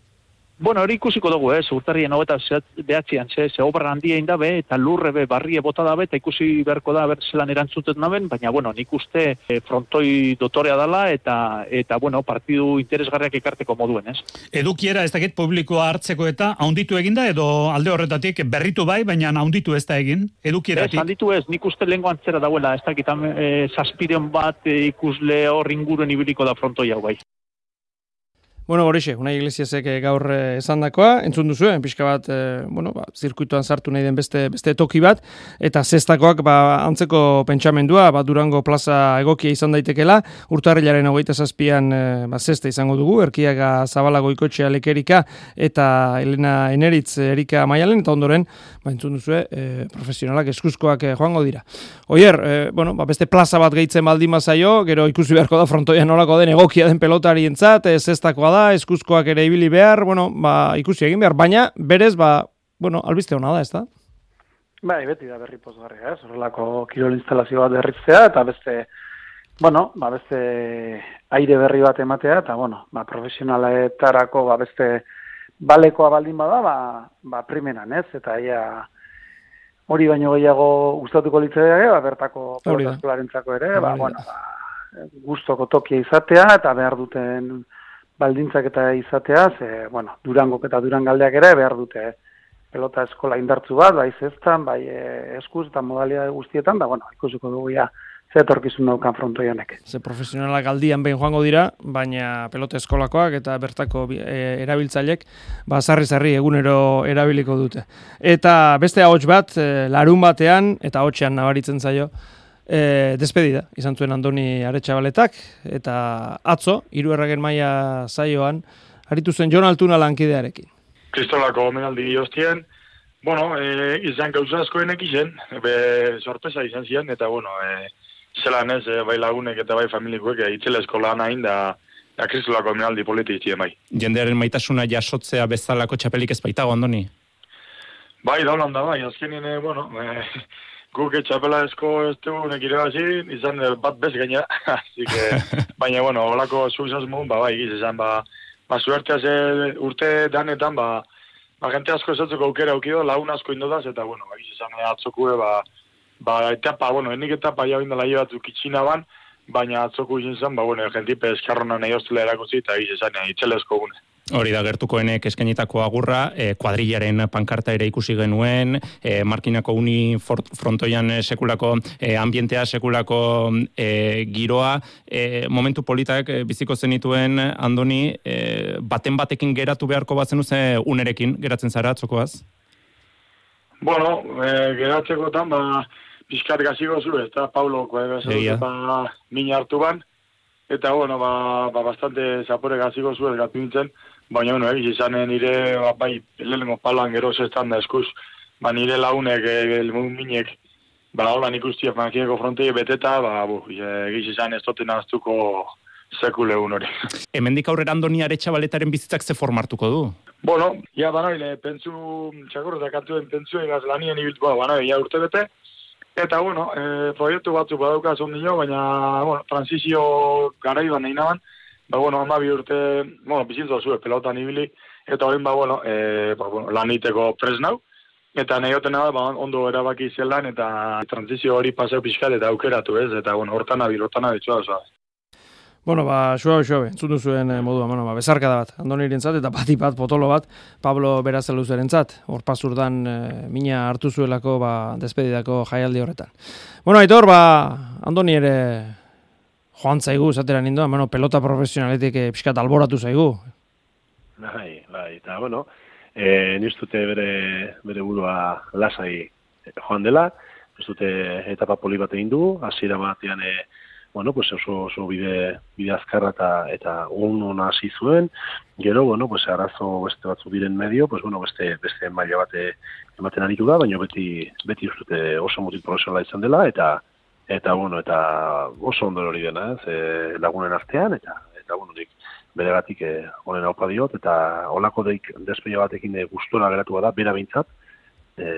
Bueno, hori ikusiko dugu, eh, urtarrien hau eta behatzean, ze, ze obra handia indabe, eta lurre be, barrie bota dabe, eta ikusi beharko da, ber, zelan erantzuten naben, baina, bueno, nik uste e, frontoi dotorea dala, eta, eta, bueno, partidu interesgarriak ikarteko moduen, ez? Edukiera, ez dakit, publikoa hartzeko eta haunditu eginda, edo alde horretatik berritu bai, baina haunditu ez da egin, edukieratik? Ez, handitu ez, nik uste lehenko antzera dauela, ez dakit, e, bat e, ikusle hor inguruen ibiliko da frontoi hau bai. Bueno, horixe, Unai Iglesiasek eh, gaur eh, esandakoa, entzun duzu, pixka bat, eh, bueno, ba, zirkuituan sartu nahi den beste, beste toki bat, eta zestakoak ba, antzeko pentsamendua, ba, Durango plaza egokia izan daitekela, urtarrilaren hogeita zazpian eh, ba, zesta izango dugu, erkiaga zabalago ikotxea lekerika, eta Elena Eneritz Erika Maialen, eta ondoren, ba, entzun duzu, eh, profesionalak eskuzkoak eh, joango dira. Oier, eh, bueno, ba, beste plaza bat gehitzen baldin bazaio, gero ikusi beharko da frontoia nolako den egokia den pelotari entzat, eh, zestakoa da, eskuzkoak ere ibili behar, bueno, ba, ikusi egin behar, baina berez, ba, bueno, albiste hona da, ez da? Bai, beti da berri pozgarria, ez? Horrelako kirol instalazio bat berritzea, eta beste, bueno, ba, beste aire berri bat ematea, eta, bueno, ba, profesionaletarako, ba, beste balekoa baldin bada, ba, ba primeran, ez? Eta ia hori baino gehiago gustatuko litzea, ba, bertako da. pelotazkolarentzako ere, ba, da. bueno, ba, gustoko tokia izatea, eta behar duten baldintzak eta izatea, ze, bueno, Durangok eta Durangaldeak ere behar dute pelota eskola indartzu bat, bai zestan, bai eh, eskuz eta modalidade guztietan, da, bueno, ikusiko dugu ja, ze etorkizun daukan frontoi honek. Ze profesionalak aldian behin joango dira, baina pelota eskolakoak eta bertako bi- e, erabiltzailek ba sarri-sarri egunero erabiliko dute. Eta beste ahots bat, e, larun batean, eta ahotsean nabaritzen zaio, e, despedida, izan zuen Andoni Aretxabaletak, eta atzo, hiru erragen maila zaioan, aritu zen Jon Altuna lankidearekin. kristolako omenaldi hostien, bueno, e, izan gauza askoenek izen, be, sorpresa izan ziren, eta bueno, e, zelan ez, e, bai lagunek eta bai familikoek, e, itzela eskola nahin da, da kristolako omenaldi politi iztien bai. Jendearen maitasuna jasotzea bezalako txapelik ez baitago, Andoni? Bai, da holanda bai, azkenien, e, bueno, e, guk etxapela esko ez dugu nekire izan e, bat bez gaina, así que, baina, bueno, holako zuzaz mugun, ba, bai, giz, izan, ba, ba, suertea ze urte danetan, ba, ba, gente asko esatzeko aukera aukido, lagun asko indodaz, eta, bueno, ba, giz, izan, e, atzokue, ba, ba, etapa, bueno, enik etapa jau indela batzuk itxina ban, baina atzoko izin zen, ba, bueno, jentipe eskarrona nahi hostela erakutzi, eta giz, izan, e, itxelesko gune. Hori da gertukoenek eskainitako agurra, e, kuadrillaren pankarta ere ikusi genuen, e, markinako uni fort- frontoian e, sekulako e, ambientea, sekulako e, giroa, e, momentu politak biziko zenituen Andoni, e, baten batekin geratu beharko batzen ze unerekin geratzen zara atzokoaz? Bueno, e, geratzekotan, ba, pixkat gaziko zu, ez da, Paulo, Egia. ba, min hartu ban, eta, bueno, ba, ba bastante zapore gaziko zu, ez gatu nintzen, baina, bueno, egiz izanen nire, ba, bai, lehenengo paloan gero zestan da eskuz, ba, nire lagunek, e, minek, ba, holan ikustiak makieko frontei beteta, ba, bu, egiz izan ez toten aztuko sekule hori. Hemendik aurrera Andoni Aretxabaletaren bizitzak ze formartuko du? Bueno, ja banoile, pentsu, txakurretak atuen pentsu egaz lanien ibiltu, ba, banoile, ja urte bete. Eta, bueno, e, proiektu batzuk badauka ondino, baina, bueno, transizio garaiban nahi naban, ba, bueno, hama bi urte, bueno, bizitza zuen pelotan ibili, eta horren, ba, bueno, e, ba, bueno, lan egiteko pres nau, eta nahi hoten ba, ondo erabaki zelan, eta transizio hori paseo pixkat eta aukeratu ez, eta, bueno, hortan abil, hortan abitxua, oza. Bueno, ba, suabe, suabe, entzun duzuen eh, modua, bueno, ba, bezarkada bat, Andoniren zat, eta bati bat, potolo bat, Pablo Berazaluzeren zat, hor pasurdan eh, mina hartu zuelako, ba, despedidako jaialdi horretan. Bueno, Aitor, ba, Andoni ere joan zaigu, zatera nindoan, bueno, pelota profesionaletik eh, pixkat alboratu zaigu. Bai, bai, eta bueno, e, niz dute bere, bere burua lasai joan dela, ez dute etapa poli bat egin du, hasiera batean e, bueno, pues oso, oso bide, bide azkarra eta, eta un ona hasi zuen, gero, bueno, pues arazo beste batzu diren medio, pues bueno, beste, beste maila bate ematen aritu da, baina beti, beti dute oso mutil profesionala izan dela, eta eta bueno, eta oso ondo hori dena, ez, e, lagunen artean, eta, eta bueno, nik beregatik e, honen haupa diot, eta olako deik despeio batekin e, gustora geratu da, bera bintzat, e,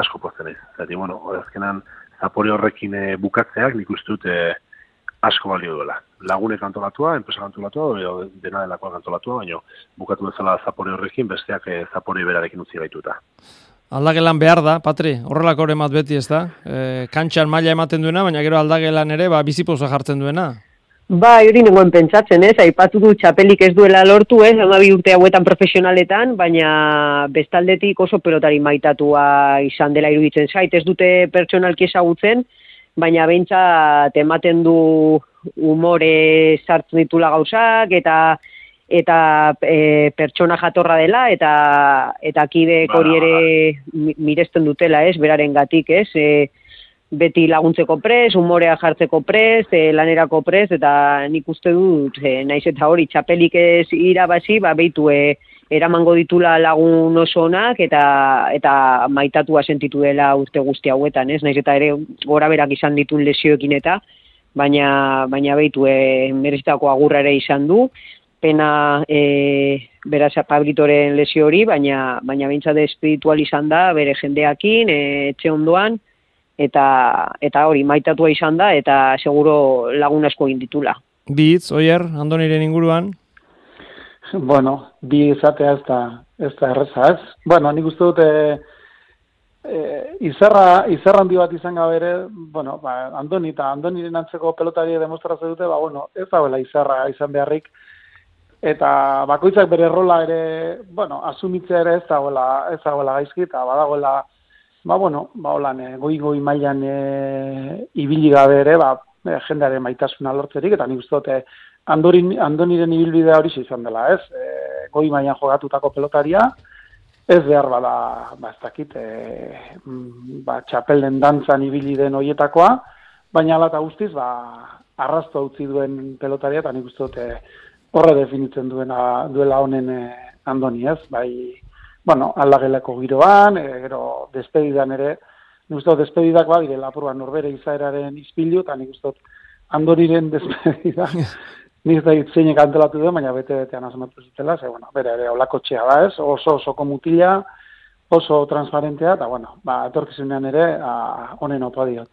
asko pozten ez. Zati, bueno, azkenan, zapore horrekin e, bukatzeak nik uste dut e, asko balio duela. Lagunek antolatua, enpresa antolatua, edo dena delakoak antolatua, baina bukatu bezala zapore horrekin, besteak e, zapore berarekin utzi gaituta. Aldagelan behar da, Patri, horrelako hori bat beti ez da. E, kantxan maila ematen duena, baina gero aldagelan ere, ba, bizipoza jartzen duena. Ba, hori nengoen pentsatzen, ez? Aipatu du txapelik ez duela lortu, ez? Hamabi urte hauetan profesionaletan, baina bestaldetik oso pelotari maitatua izan dela iruditzen zait. Ez dute pertsonalki ezagutzen, baina behintzat ematen du umore sartzen ditula gauzak, eta eta e, pertsona jatorra dela eta eta kidek Ba, hori ere mi- miresten dutela, ez, beraren gatik, ez, e, beti laguntzeko prez, umorea jartzeko prez, e, lanerako prez, eta nik uste dut, e, naiz eta hori txapelik ez irabazi, ba, behitu e, eramango ditula lagun oso onak eta eta maitatua sentitu dela urte guzti hauetan, ez? Naiz eta ere gora berak izan ditun lesioekin eta baina baina behitu e, merezitako agurra ere izan du. Pena e, beraz Pablitoren lesio hori, baina baina behintzat espiritual izan da bere jendeakin, e, etxe ondoan eta eta hori maitatua izan da eta seguro lagun asko egin ditula. Bi hitz, oier, Andoniren inguruan. Bueno, bi izatea ez da, ez da erreza, ez? Bueno, nik uste dut e, e, izarra, izarra handi bat izan gabe ere, bueno, ba, Andoni eta Andoniren antzeko pelotari demostratzen dute, ba, bueno, ez dagoela izarra izan beharrik, eta bakoitzak bere rola ere, bueno, asumitzea ere ez dagoela, ez dagoela gaizki, eta badagoela, ba, bueno, ba, holan, goi-goi mailan e, ibili gabe ere, ba, e, jendearen maitasuna lortzerik, eta nik uste dut, e, Andorin, Andoniren ibilbidea hori izan dela, ez? E, goi mailan jogatutako pelotaria, ez behar bada, ba, ez dakit, e, ba, txapelden dantzan ibili den hoietakoa, baina ala eta guztiz, ba, arrasto utzi duen pelotaria, eta nik uste dut, e, horre definitzen duena, duela honen e, Andoni, ez? Bai, bueno, aldagelako giroan, e, gero despedidan ere, nik uste dut despedidak ba, apurban norbere izaeraren izpilu, eta nik uste dut Andoriren despedida, nik da zeinek antolatu duen, baina bete-betean asmatu zutela, ze, bueno, bere ere olako txea da, ez? Oso osoko mutila, oso transparentea, eta, bueno, ba, etorkizunean ere, a, honen opa diot.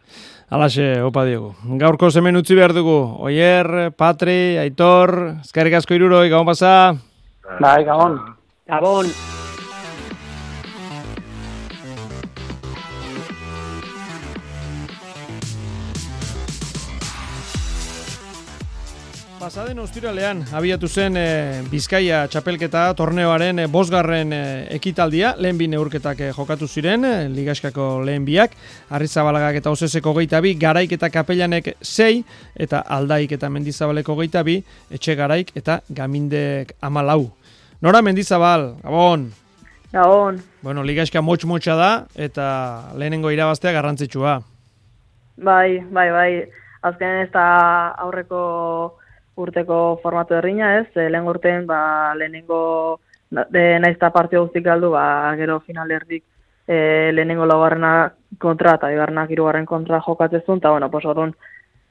Alaxe, opa diogu. Gaurko zemen utzi behar dugu. Oier, Patri, Aitor, eskerrik asko iruroi, gabon pasa. Bai, gabon. Gabon. Pasaden ostiralean abiatu zen e, Bizkaia txapelketa torneoaren e, bosgarren e, ekitaldia, lehen bi neurketak e, jokatu ziren, e, ligaskako lehen biak, Arrizabalagak eta Oseseko geita bi, Garaik eta Kapellanek sei, eta Aldaik eta Mendizabaleko geita bi, Etxe Garaik eta Gamindek amalau. Nora Mendizabal, Gabon! Gabon. Bueno, ligaska motx-motxa da, eta lehenengo irabaztea garrantzitsua. Bai, bai, bai. Azken ez da aurreko urteko formatu errina ez, e, lehen urtean ba, lehenengo de, naizta partio guztik galdu, ba, gero final erdik e, lehenengo laugarrena kontra eta bigarrenak hirugarren kontra jokatzezun, eta bueno, pos orduan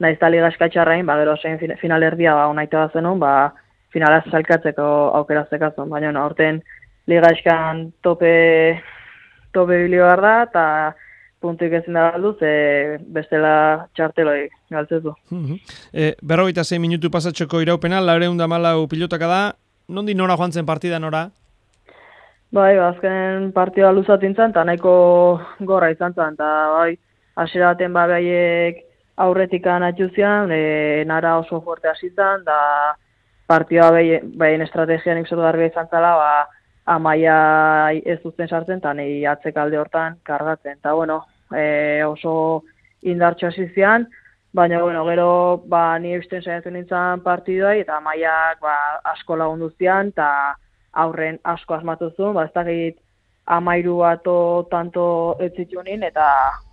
naizta liga eskatxarrain, ba, gero zein fin- final erdia ba, unaita da zenun, ba, finala salkatzeko aukera zekazun, baina aurten liga eskan tope tope bilio da, eta puntuik ezin da galdu, ze bestela txarteloi galtzezu. Mhm. E, berrogeita zei minutu pasatzeko iraupena, laureun da malau pilotaka da, nondi nora joan zen partida nora? Bai, ba, azken partida luzatin zen, eta nahiko gorra izan zen, eta bai, hasiera baten ba baiek aurretik anatxu zian, e, nara oso fuerte hasi zen, da partida bai, baien estrategia nik zotu garbi izan zela, ba, amaia ez duzten sartzen, eta nahi atzekalde hortan kargatzen. Eta, bueno, e, oso indartxo hasi zian, baina, bueno, gero, ba, ni eusten saiatu nintzen partidoi, eta amaiak, ba, asko lagundu zian, eta aurren asko asmatu zuen, ba, ez dakit amairu bato tanto etzitunin, eta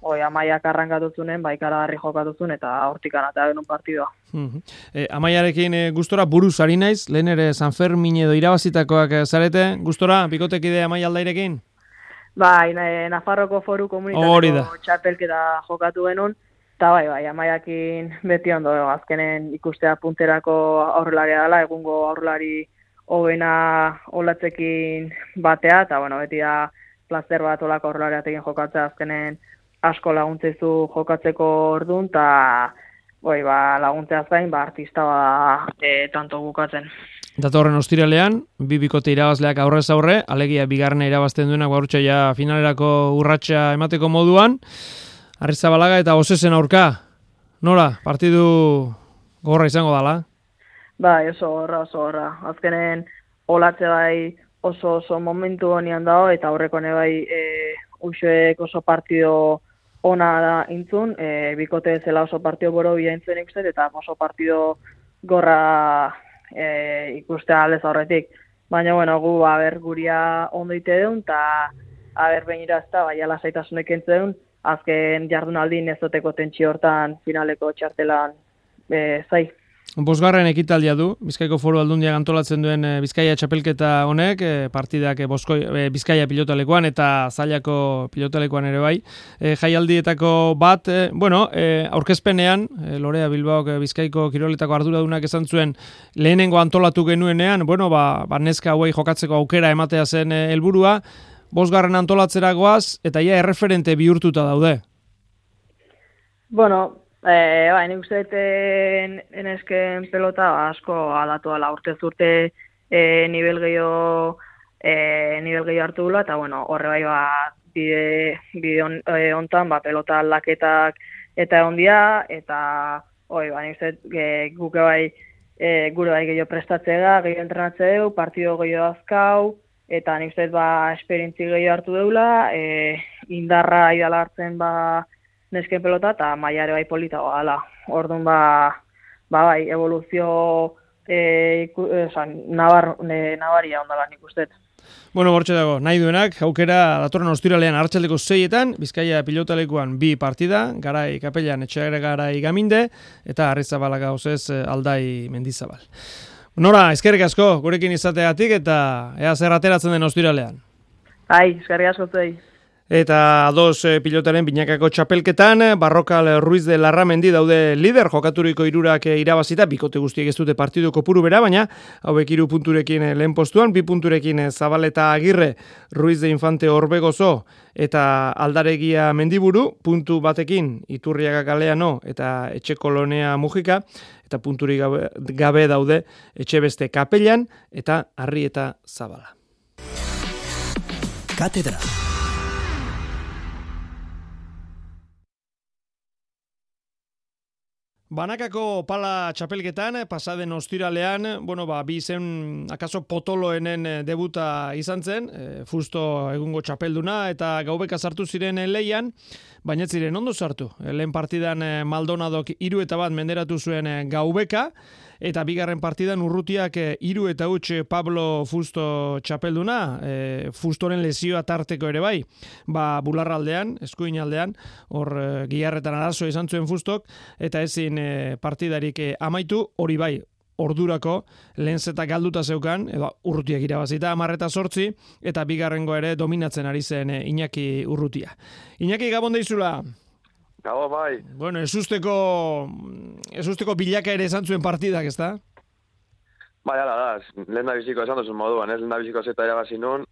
oi, amaiak arrankatu zunen, ba, ikaragarri jokatu zuen, eta hortik anatea genuen partidua. Mhm. E, amaiarekin e, gustora buruz ari naiz, lehen ere San Fermin edo irabazitakoak e, zarete, gustora, bikotekide amai aldairekin? Bai, na- Nafarroko foru komunitateko txapelketa jokatu genuen, eta bai, bai, amaiakin beti ondo, azkenen ikustea punterako aurrelaria dela, egungo aurrelari hobena olatzekin batea, eta bueno, beti da plazer bat olako aurrelariatekin jokatzea azkenen asko laguntzezu jokatzeko ordun, eta bai, ba, laguntzea zain, ba, artista ba, e, tanto bukatzen. Datorren ostiralean, bi bikote irabazleak aurrez aurre, alegia bigarrena irabazten duenak gaurtxe ja finalerako urratsa emateko moduan, Arrizabalaga eta Osesen aurka. Nora, partidu gorra izango dala? Bai, oso horra, oso horra. Azkenen olatze bai oso oso momentu honian dago eta aurreko ne bai e, uxoek oso partido ona da intzun, e, bikote zela oso partido boro bila intzun ikusten eta oso partido gorra e, ikustea aldez aurretik. Baina, bueno, gu, aber, guria ondo ite deun, eta, aber, behin irazta, bai, ala zaitasunek entzun, azken jardunaldi nezoteko tentsio hortan finaleko txartelan e, zai. Bosgarren ekitaldia du, Bizkaiko foru aldundiak antolatzen duen e, Bizkaia txapelketa honek, e, partidak e, boskoi, e, Bizkaia pilotalekoan eta zailako pilotalekoan ere bai. E, jaialdietako bat, e, bueno, e, aurkezpenean, e, Lorea Bilbaok e, Bizkaiko kiroletako arduradunak esan zuen lehenengo antolatu genuenean, bueno, ba, ba neska hauei jokatzeko aukera ematea zen helburua, bosgarren antolatzeragoaz, eta ia erreferente bihurtuta daude. Bueno, Eh, bai, nik uste enesken pelota asko aldatu ala urte zurte eh, nivel gehiago eh, nivel gehiago hartu dula, eta bueno, horre bai ba, bide, bide on, eh, ontan, ba, pelota aldaketak eta ondia, eta oi, ba, nik uste e, guke bai e, gure bai gehiago prestatzea, gehiago entrenatze dugu, partido gehiago azkau, eta nik uste ba, esperientzi gehiago hartu deula, e, indarra idala hartzen ba, nesken pelota eta maiare bai politago ala. Orduan ba, ba bai, evoluzio e, iku, e, nabar, ne, nabaria ondala nik uste. Bueno, bortxe dago, nahi duenak, aukera datorren ostiralean hartxaldeko zeietan, Bizkaia pilotalekuan bi partida, garai kapelan etxeagre garai gaminde, eta harrizabala gauzez eh, aldai mendizabal. Nora, eskerrik asko, gurekin izateatik, eta ea zer ateratzen den ostiralean. Ai, eskerrik asko zei. Eta dos e, pilotaren binakako txapelketan, Barrokal Ruiz de Larramendi daude lider, jokaturiko irurak irabazita, bikote guztiek ez dute partidu kopuru bera, baina hauek iru punturekin lehen postuan, bi punturekin Zabaleta Agirre, Ruiz de Infante Orbegozo eta Aldaregia Mendiburu, puntu batekin Iturriaga Galeano eta Etxe Kolonea Mujika, eta punturi gabe, gabe daude Etxe Beste eta Arri eta Zabala. Katedra. Banakako pala txapelketan, pasaden ostiralean, bueno, ba, bi zen, akaso potoloenen eh, debuta izan zen, e, fusto egungo txapelduna, eta gaubeka sartu ziren leian, baina ziren ondo sartu. Lehen partidan Maldonadok iru eta bat menderatu zuen gaubeka, eta bigarren partidan urrutiak eh, hiru eta huts eh, Pablo Fusto txapelduna, e, Fustoren lesioa tarteko ere bai, ba bularraldean, eskuin aldean, hor e, giharretan arazo izan zuen Fustok, eta ezin partidarik amaitu, hori bai, ordurako lehen zeta galduta zeukan, edo urrutiak irabazita amarreta sortzi, eta bigarrengo ere dominatzen ari zen Iñaki urrutia. Iñaki gabon deizula? Gabo, bai. Bueno, ez usteko, ez usteko bilaka ere esan zuen partidak, ez da? Bai, ala da, lehen da biziko esan duzun moduan, ez lehen da biziko zeta irabazi nun,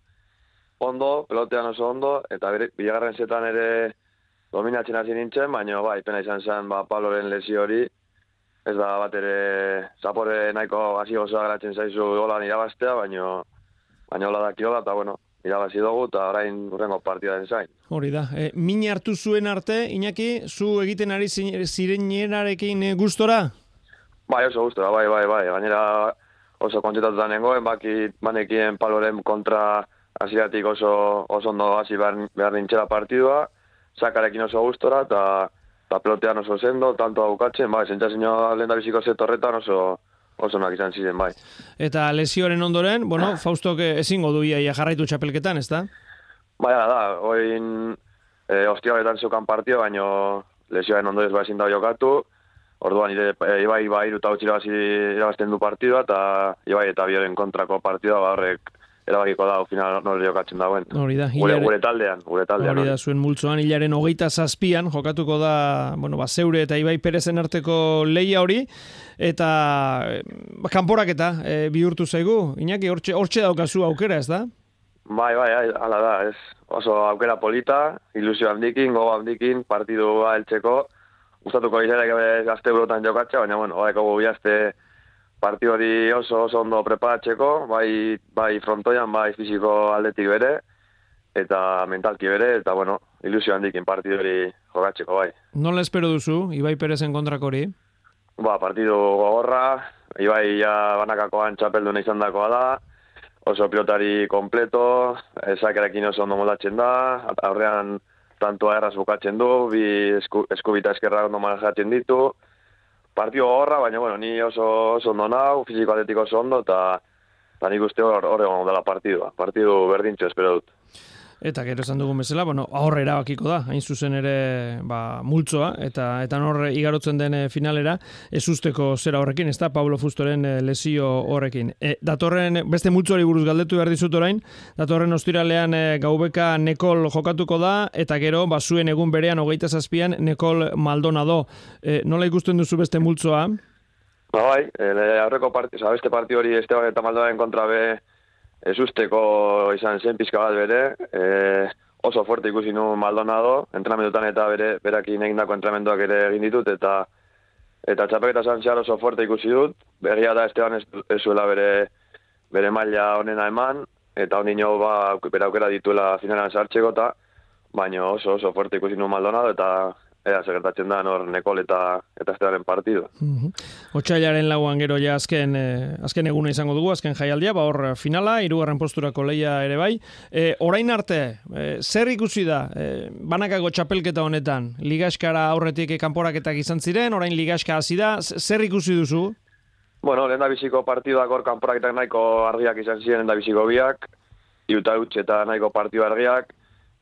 ondo, pelotean oso ondo, eta bilagarren zetan ere dominatzen hasi nintzen, baina bai, pena izan zen, ba, Pabloren lesio hori, ez da bat ere, zapore nahiko hasi gozoa garatzen zaizu golan irabaztea, baina baina hola da kiola, eta bueno, irabazi dugu eta orain urrengo partidaren zain. Hori da. E, min hartu zuen arte, Iñaki, zu egiten ari zirenienarekin e, gustora? Bai, oso gustora, bai, bai, bai. Gainera oso kontentatu da nengoen, baki manekien paloren kontra hasiatik oso, oso ondo hasi behar, behar nintxera partidua, sakarekin oso gustora, eta ta pelotean oso sendo, tanto aukatzen, bai, zentxasino lehen da biziko zetorretan oso, oso nak izan ziren, bai. Eta lesioaren ondoren, bueno, Faustok ezingo du ia jarraitu txapelketan, ez da? Bai, da, oin e, eh, ostialetan zeukan partio, baino lesioaren ondoren bai ezin da jokatu, orduan ire, e, ibai, ibai, iruta irabazten du partidua, eta ibai eta bioren kontrako partidua, ba, horrek erabakiko da, final nore jokatzen dagoen. Hori da, gure, gure taldean, gure taldean. Hori da, zuen multzoan hilaren hogeita zazpian, jokatuko da, bueno, ba, zeure eta Ibai Perezen arteko leia hori, eta ba, kanporak eta e, bihurtu zaigu, Iñaki, hortxe, hortxe daukazu aukera, ez da? Bai, bai, ala da, ez. Oso aukera polita, ilusio handikin, gogo handikin, partidua heltzeko, gustatuko izera gazte burotan jokatza, baina, bueno, baiko gu partio hori oso oso ondo preparatzeko, bai, bai frontoian, bai fiziko aldetik bere, eta mentalki bere, eta bueno, ilusio handikin partidu hori jokatzeko, bai. Nola espero duzu, Ibai Perezen kontrako hori? Ba, partidu gogorra, Ibai ja banakakoan txapelduna izan dakoa da, oso pilotari kompleto, ezakerekin oso ondo moldatzen da, aurrean tantua erraz bukatzen du, bi esku, eskubita eskerra ondo manejatzen ditu, Partido horra, baina, bueno, ni oso, oso ondo nau, fiziko atletiko oso ondo, eta nik uste hor, hor egon dela partidua. Partidu berdintxo espero dut. Eta gero esan dugun bezala, bueno, aurre erabakiko da, hain zuzen ere, ba, multzoa, eta eta hor igarotzen den eh, finalera, ez usteko zera horrekin, ez da, Pablo Fustoren eh, lesio horrekin. E, datorren, beste multzoari buruz galdetu behar dizut orain, datorren ostiralean e, gaubeka Nekol jokatuko da, eta gero, ba, zuen egun berean, hogeita zazpian, Nekol Maldonado. E, nola ikusten duzu beste multzoa? Ba bai, e, aurreko partio, oza, beste partio hori Esteban eta Maldonaren kontra be ez usteko izan zen pizka bat bere, e, oso fuerte ikusi nu Maldonado, entrenamendutan eta bere berakin egindako entrenamenduak ere egin ditut, eta eta txapeketa zan oso fuerte ikusi dut, begia da Esteban ez, zuela bere, bere maila onena eman, eta honi ba, bere aukera dituela finalan sartxeko, eta baina oso oso fuerte ikusi nu Maldonado, eta ea segertatzen da nor Nekol eta eta Estebaren partido. Mm Otsailaren lauan gero ja azken eh, azken eguna izango dugu azken jaialdia, ba hor finala, hirugarren posturako leia ere bai. E, orain arte, e, zer ikusi da e, banakako txapelketa honetan? Ligaskara aurretik kanporaketak izan ziren, orain ligaska hasi da, zer ikusi duzu? Bueno, lehen da biziko partiduak hor kanporaketak nahiko argiak izan ziren, lehen da biziko biak, iuta eta nahiko partidu argiak,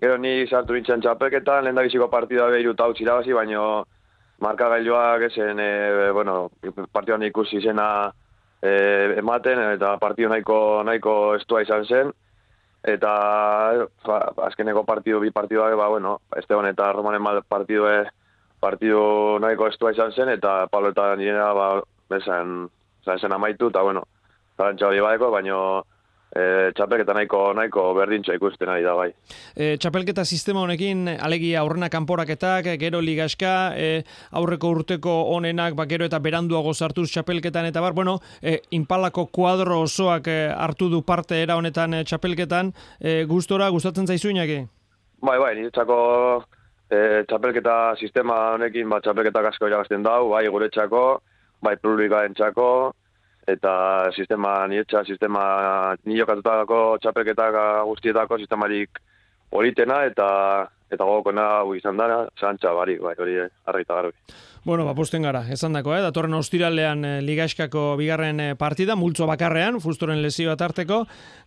Gero ni sartu nintzen txapelketan, lehen da biziko partida behiru tau txirabazi, baina marka gailoak esen, e, bueno, partioan ikusi zena e, ematen, eta partio nahiko, nahiko estua izan zen. Eta ba, azkeneko partidu, bi partidu ba, bueno, Esteban eta Romanen mal partidu, partidu nahiko estua izan zen, eta Pablo eta nirena, ba, besan, zen amaitu, eta bueno, zarantxa hori baina e, txapelketa nahiko nahiko berdintza ikusten ari da bai. E, txapelketa sistema honekin alegia aurrena kanporaketak, gero ligaska, e, aurreko urteko honenak, ba, gero eta beranduago sartuz txapelketan eta bar, bueno, e, inpalako kuadro osoak e, hartu du parte era honetan e, txapelketan, e, gustora gustatzen zaizu inaki? Bai, bai, niretzako e, txapelketa sistema honekin, ba, txapelketa asko irabazten dau, bai, guretzako, bai, publikaen txako, eta sistema nietxa, sistema nilokatutako txapelketak guztietako sistemarik politena eta eta gogokona izan dara, zantxa barik, bai, hori argita garbi. Bueno, bapusten gara, esan dako, eh? datorren ostiralean eh, ligaskako bigarren eh, partida, multzo bakarrean, fustoren lesioa tarteko,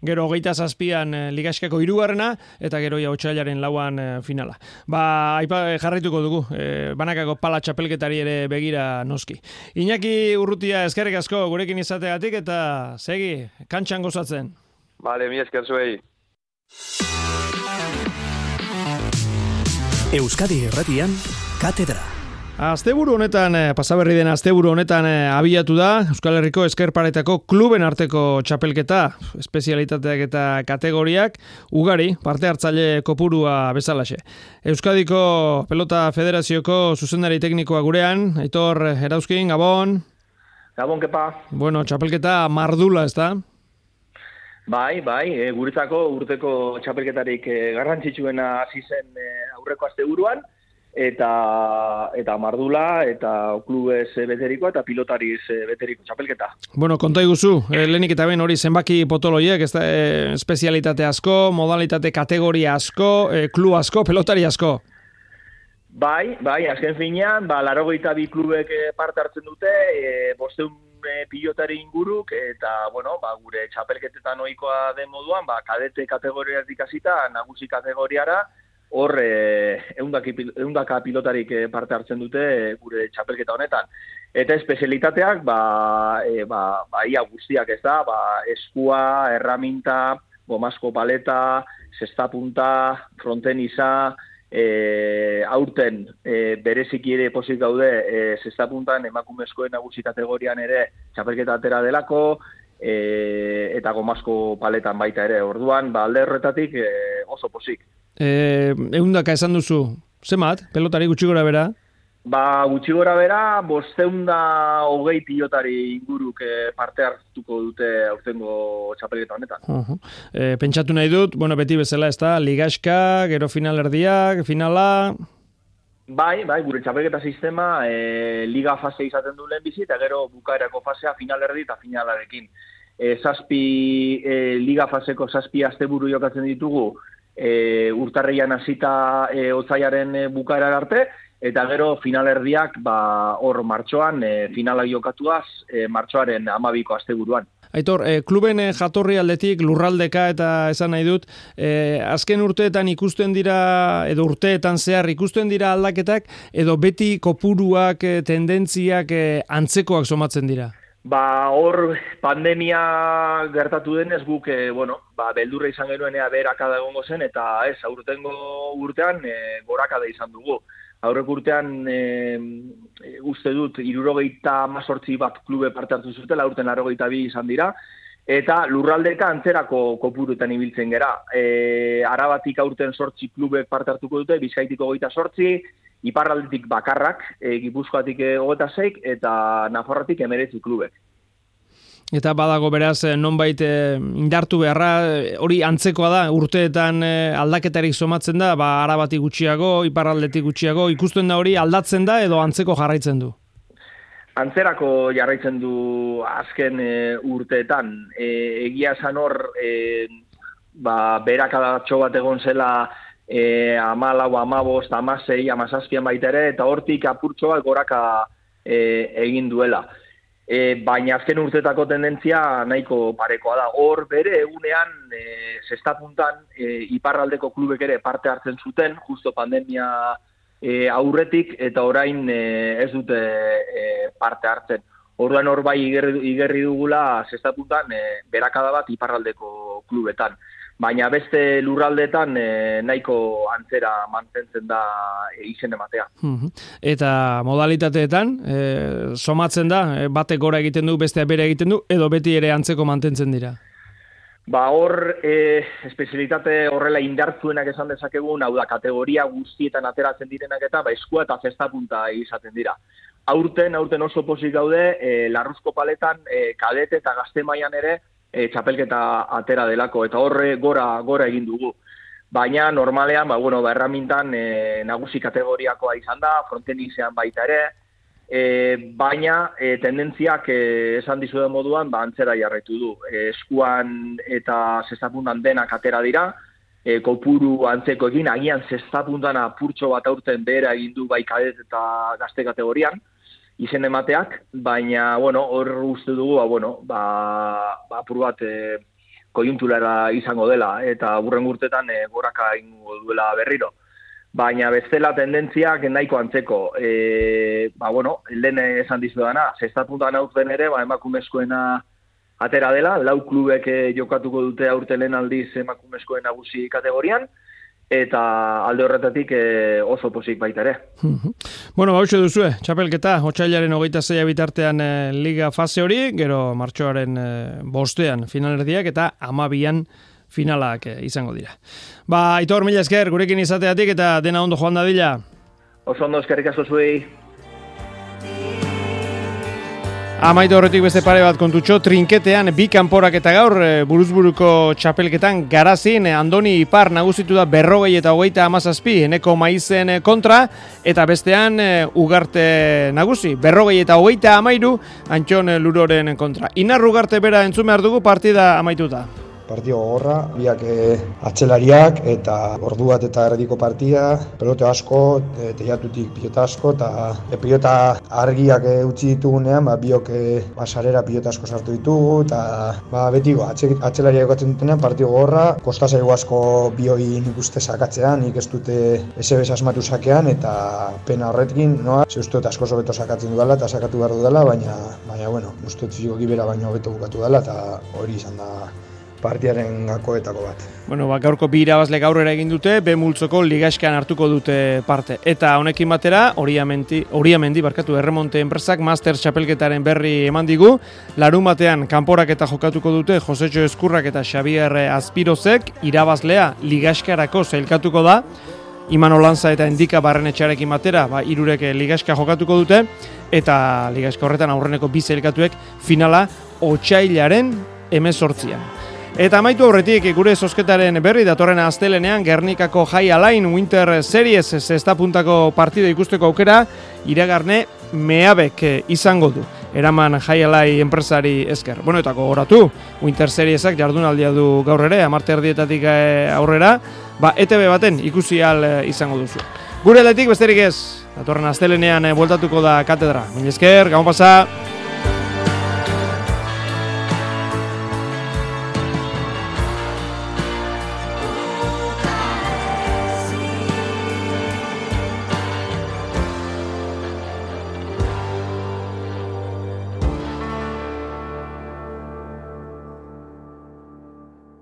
gero geita zazpian eh, ligaskako irugarrena, eta gero ja otxailaren lauan eh, finala. Ba, aipa jarraituko dugu, eh, banakako pala txapelketari ere begira noski. Iñaki urrutia eskerrik asko gurekin izateatik, eta segi, kantxan gozatzen. Vale, mi esker zuei. Euskadi Erratian, Katedra. Asteburu honetan, eh, pasaberri den asteburu honetan eh, abiatu da Euskal Herriko Eskerparetako kluben arteko txapelketa, espezialitateak eta kategoriak, ugari, parte hartzaile kopurua bezalaxe. Euskadiko Pelota Federazioko zuzendari teknikoa gurean, Aitor Erauzkin, Gabon. Gabon, kepa. Bueno, txapelketa mardula, ez da? Bai, bai, e, guretzako urteko txapelketarik e, garrantzitsuena hasi zen e, aurreko asteburuan eta eta mardula eta klubez beteriko eta pilotariz beteriko txapelketa. Bueno, konta iguzu, e, lehenik eta ben hori zenbaki potoloiek, ez da, e, espezialitate asko, modalitate kategoria asko, e, klu asko, pelotari asko. Bai, bai, azken finean, ba, laro bi klubek parte hartzen dute, e, bosteun e, pilotari inguruk, eta, bueno, ba, gure txapelketetan ohikoa den moduan, ba, kadete kategoria dikasita, nagusi kategoriara, hor e, eundaka pilotarik e, parte hartzen dute e, gure txapelketa honetan. Eta espezialitateak, ba, e, ba, ba, ia guztiak ez da, ba, eskua, erraminta, gomasko paleta, sestapunta, fronteniza, e, aurten e, bereziki ere posik gaude e, zestapuntan emakumezkoen nagusi kategorian ere txapelketa atera delako e, eta gomazko paletan baita ere orduan ba, alde horretatik e, oso posik. E, eundaka esan duzu, zemat, pelotari gutxi gora bera? Ba, gutxi gora bera, bosteunda hogei pilotari inguruk eh, parte hartuko dute aurtengo txapelketa honetan. Uh -huh. e, pentsatu nahi dut, bueno, beti bezala ez da, ligaska, gero final erdiak, finala... Bai, bai, gure txapelketa sistema e, liga fase izaten du lehen bizi, eta gero bukaerako fasea final erdi eta finalarekin. E, zazpi, e, liga faseko zazpi asteburu jokatzen ditugu, e, urtarreian hasita e, otzaiaren e, bukaera arte, eta gero finalerdiak ba, hor martxoan, e, finala jokatuaz, e, martxoaren amabiko asteburuan. Aitor, e, kluben e, jatorri aldetik lurraldeka eta esan nahi dut, e, azken urteetan ikusten dira, edo urteetan zehar ikusten dira aldaketak, edo beti kopuruak, e, tendentziak e, antzekoak somatzen dira? Ba, hor pandemia gertatu denez guk, e, bueno, ba, beldurra izan genuenea berakada egongo zen, eta ez, aurtengo urtean e, gorakada izan dugu. Aurrek urtean e, uste dut, irurogeita mazortzi bat klube parte hartu zutela, aurten arogeita bi izan dira, eta lurraldeka antzerako kopuruetan ibiltzen gera. E, arabatik aurten sortzi klube parte hartuko dute, bizkaitiko goita sortzi, iparraldetik bakarrak, e, gipuzkoatik hogeta zeik, eta nafarrotik emeretzi klubek. Eta badago beraz, eh, nonbait e, indartu beharra, hori antzekoa da, urteetan e, aldaketarik somatzen da, ba, arabatik gutxiago, iparraldetik gutxiago, ikusten da hori aldatzen da edo antzeko jarraitzen du? Antzerako jarraitzen du azken urteetan. E, egia esan hor, e, ba, berakadatxo bat egon zela e, amalau, amabost, amasei, amazazpian baita ere, eta hortik apurtxo bat goraka e, egin duela. E, baina azken urtetako tendentzia nahiko parekoa da. Hor bere egunean, e, zestapuntan, e, iparraldeko klubek ere parte hartzen zuten, justo pandemia e, aurretik, eta orain e, ez dute e, parte hartzen. Orduan hor bai igerri, igerri dugula zestapuntan e, berakada bat iparraldeko klubetan baina beste lurraldetan e, nahiko antzera mantentzen da e, izen ematea. Eta modalitateetan, e, somatzen da, batek gora egiten du, bestea bere egiten du, edo beti ere antzeko mantentzen dira? Ba hor, e, espezialitate horrela indartzuenak esan dezakegun, hau da, kategoria guztietan ateratzen direnak eta ba, eskua eta zesta punta izaten dira. Aurten, aurten oso posik gaude, e, larruzko paletan, e, kadete eta gazte mailan ere, e, txapelketa atera delako, eta horre gora, gora egin dugu. Baina normalean, ba, bueno, ba, erramintan e, nagusi kategoriakoa izan da, frontenizean baita ere, e, baina e, tendentziak e, esan dizu den moduan, ba, antzera jarraitu du. E, eskuan eta zestapuntan denak atera dira, e, kopuru antzeko egin, agian zestapuntan apurtxo bat aurten behera egin du bai kadet eta gazte kategorian, izen emateak, baina, bueno, hor uste dugu, ba, bueno, ba, ba bat e, kojuntulara izango dela, eta burren urtetan e, goraka ingo duela berriro. Baina bestela tendentziak nahiko antzeko, e, ba, bueno, lehen esan dizu dana, zestatuntan aurten ere, ba, emakumezkoena atera dela, lau klubek jokatuko dute aurten lehen aldiz emakumezkoen nagusi kategorian, eta alde horretatik e, oso posik baita ere. bueno, hau duzue, txapelketa, hotxailaren hogeita zeia bitartean e, liga fase hori, gero martxoaren e, bostean finalerdiak eta amabian finalak izango dira. Ba, Aitor, mila esker, gurekin izateatik eta dena ondo joan dadila. Oso ondo eskerrik asko zuei. Amaitu horretik beste pare bat kontutxo, trinketean bi kanporak eta gaur e, buruzburuko txapelketan garazin, e, Andoni Ipar nagusitu da berrogei eta hogeita amazazpi, eneko maizen e, kontra, eta bestean ugarte nagusi, berrogei eta hogeita amairu, antxon luroren kontra. Inar ugarte bera entzume dugu partida amaituta partio gogorra, biak e, atzelariak eta ordu bat eta erdiko partida, pelote asko, e, teiatutik pilota asko eta e, pilota argiak e, utzi ditugunean, ba, biok e, basarera pilota asko sartu ditugu eta ba, beti go, atze, atzelariak jokatzen dutenean partio gogorra, kosta zaigu asko bioi nik uste sakatzean, nik ez dute SB asmatu sakean eta pena horretkin, noa, ze uste asko zobeto sakatzen dudala eta sakatu behar dudala, baina, baina bueno, uste fiziko gibera baino hobeto bukatu dela eta hori izan da partiaren gakoetako bat. Bueno, ba, gaurko bi irabazle gaurrera egin dute, B multzoko ligaskan hartuko dute parte. Eta honekin batera, horiamendi, horiamendi barkatu erremonte enpresak Master Chapelketaren berri eman digu, larun batean kanporak eta jokatuko dute Josecho Eskurrak eta Xavier Azpirozek, irabazlea ligaskarako zailkatuko da, Iman Olanza eta Endika barren etxarekin batera, ba, irurek ligaska jokatuko dute, eta ligaska horretan aurreneko bi zailkatuek finala otxailaren emezortzian. Eta amaitu aurretik gure sosketaren berri datorren astelenean Gernikako High Align Winter Series zesta puntako partida ikusteko aukera iragarne meabek izango du. Eraman High Align enpresari esker. Bueno, eta gogoratu, Winter Seriesak jardunaldia du gaur ere, amarte erdietatik eh, aurrera, ba, ETV baten ikusi al eh, izango duzu. Gure aletik besterik ez, datorren astelenean eh, bueltatuko da katedra. Baina esker, gamo pasa!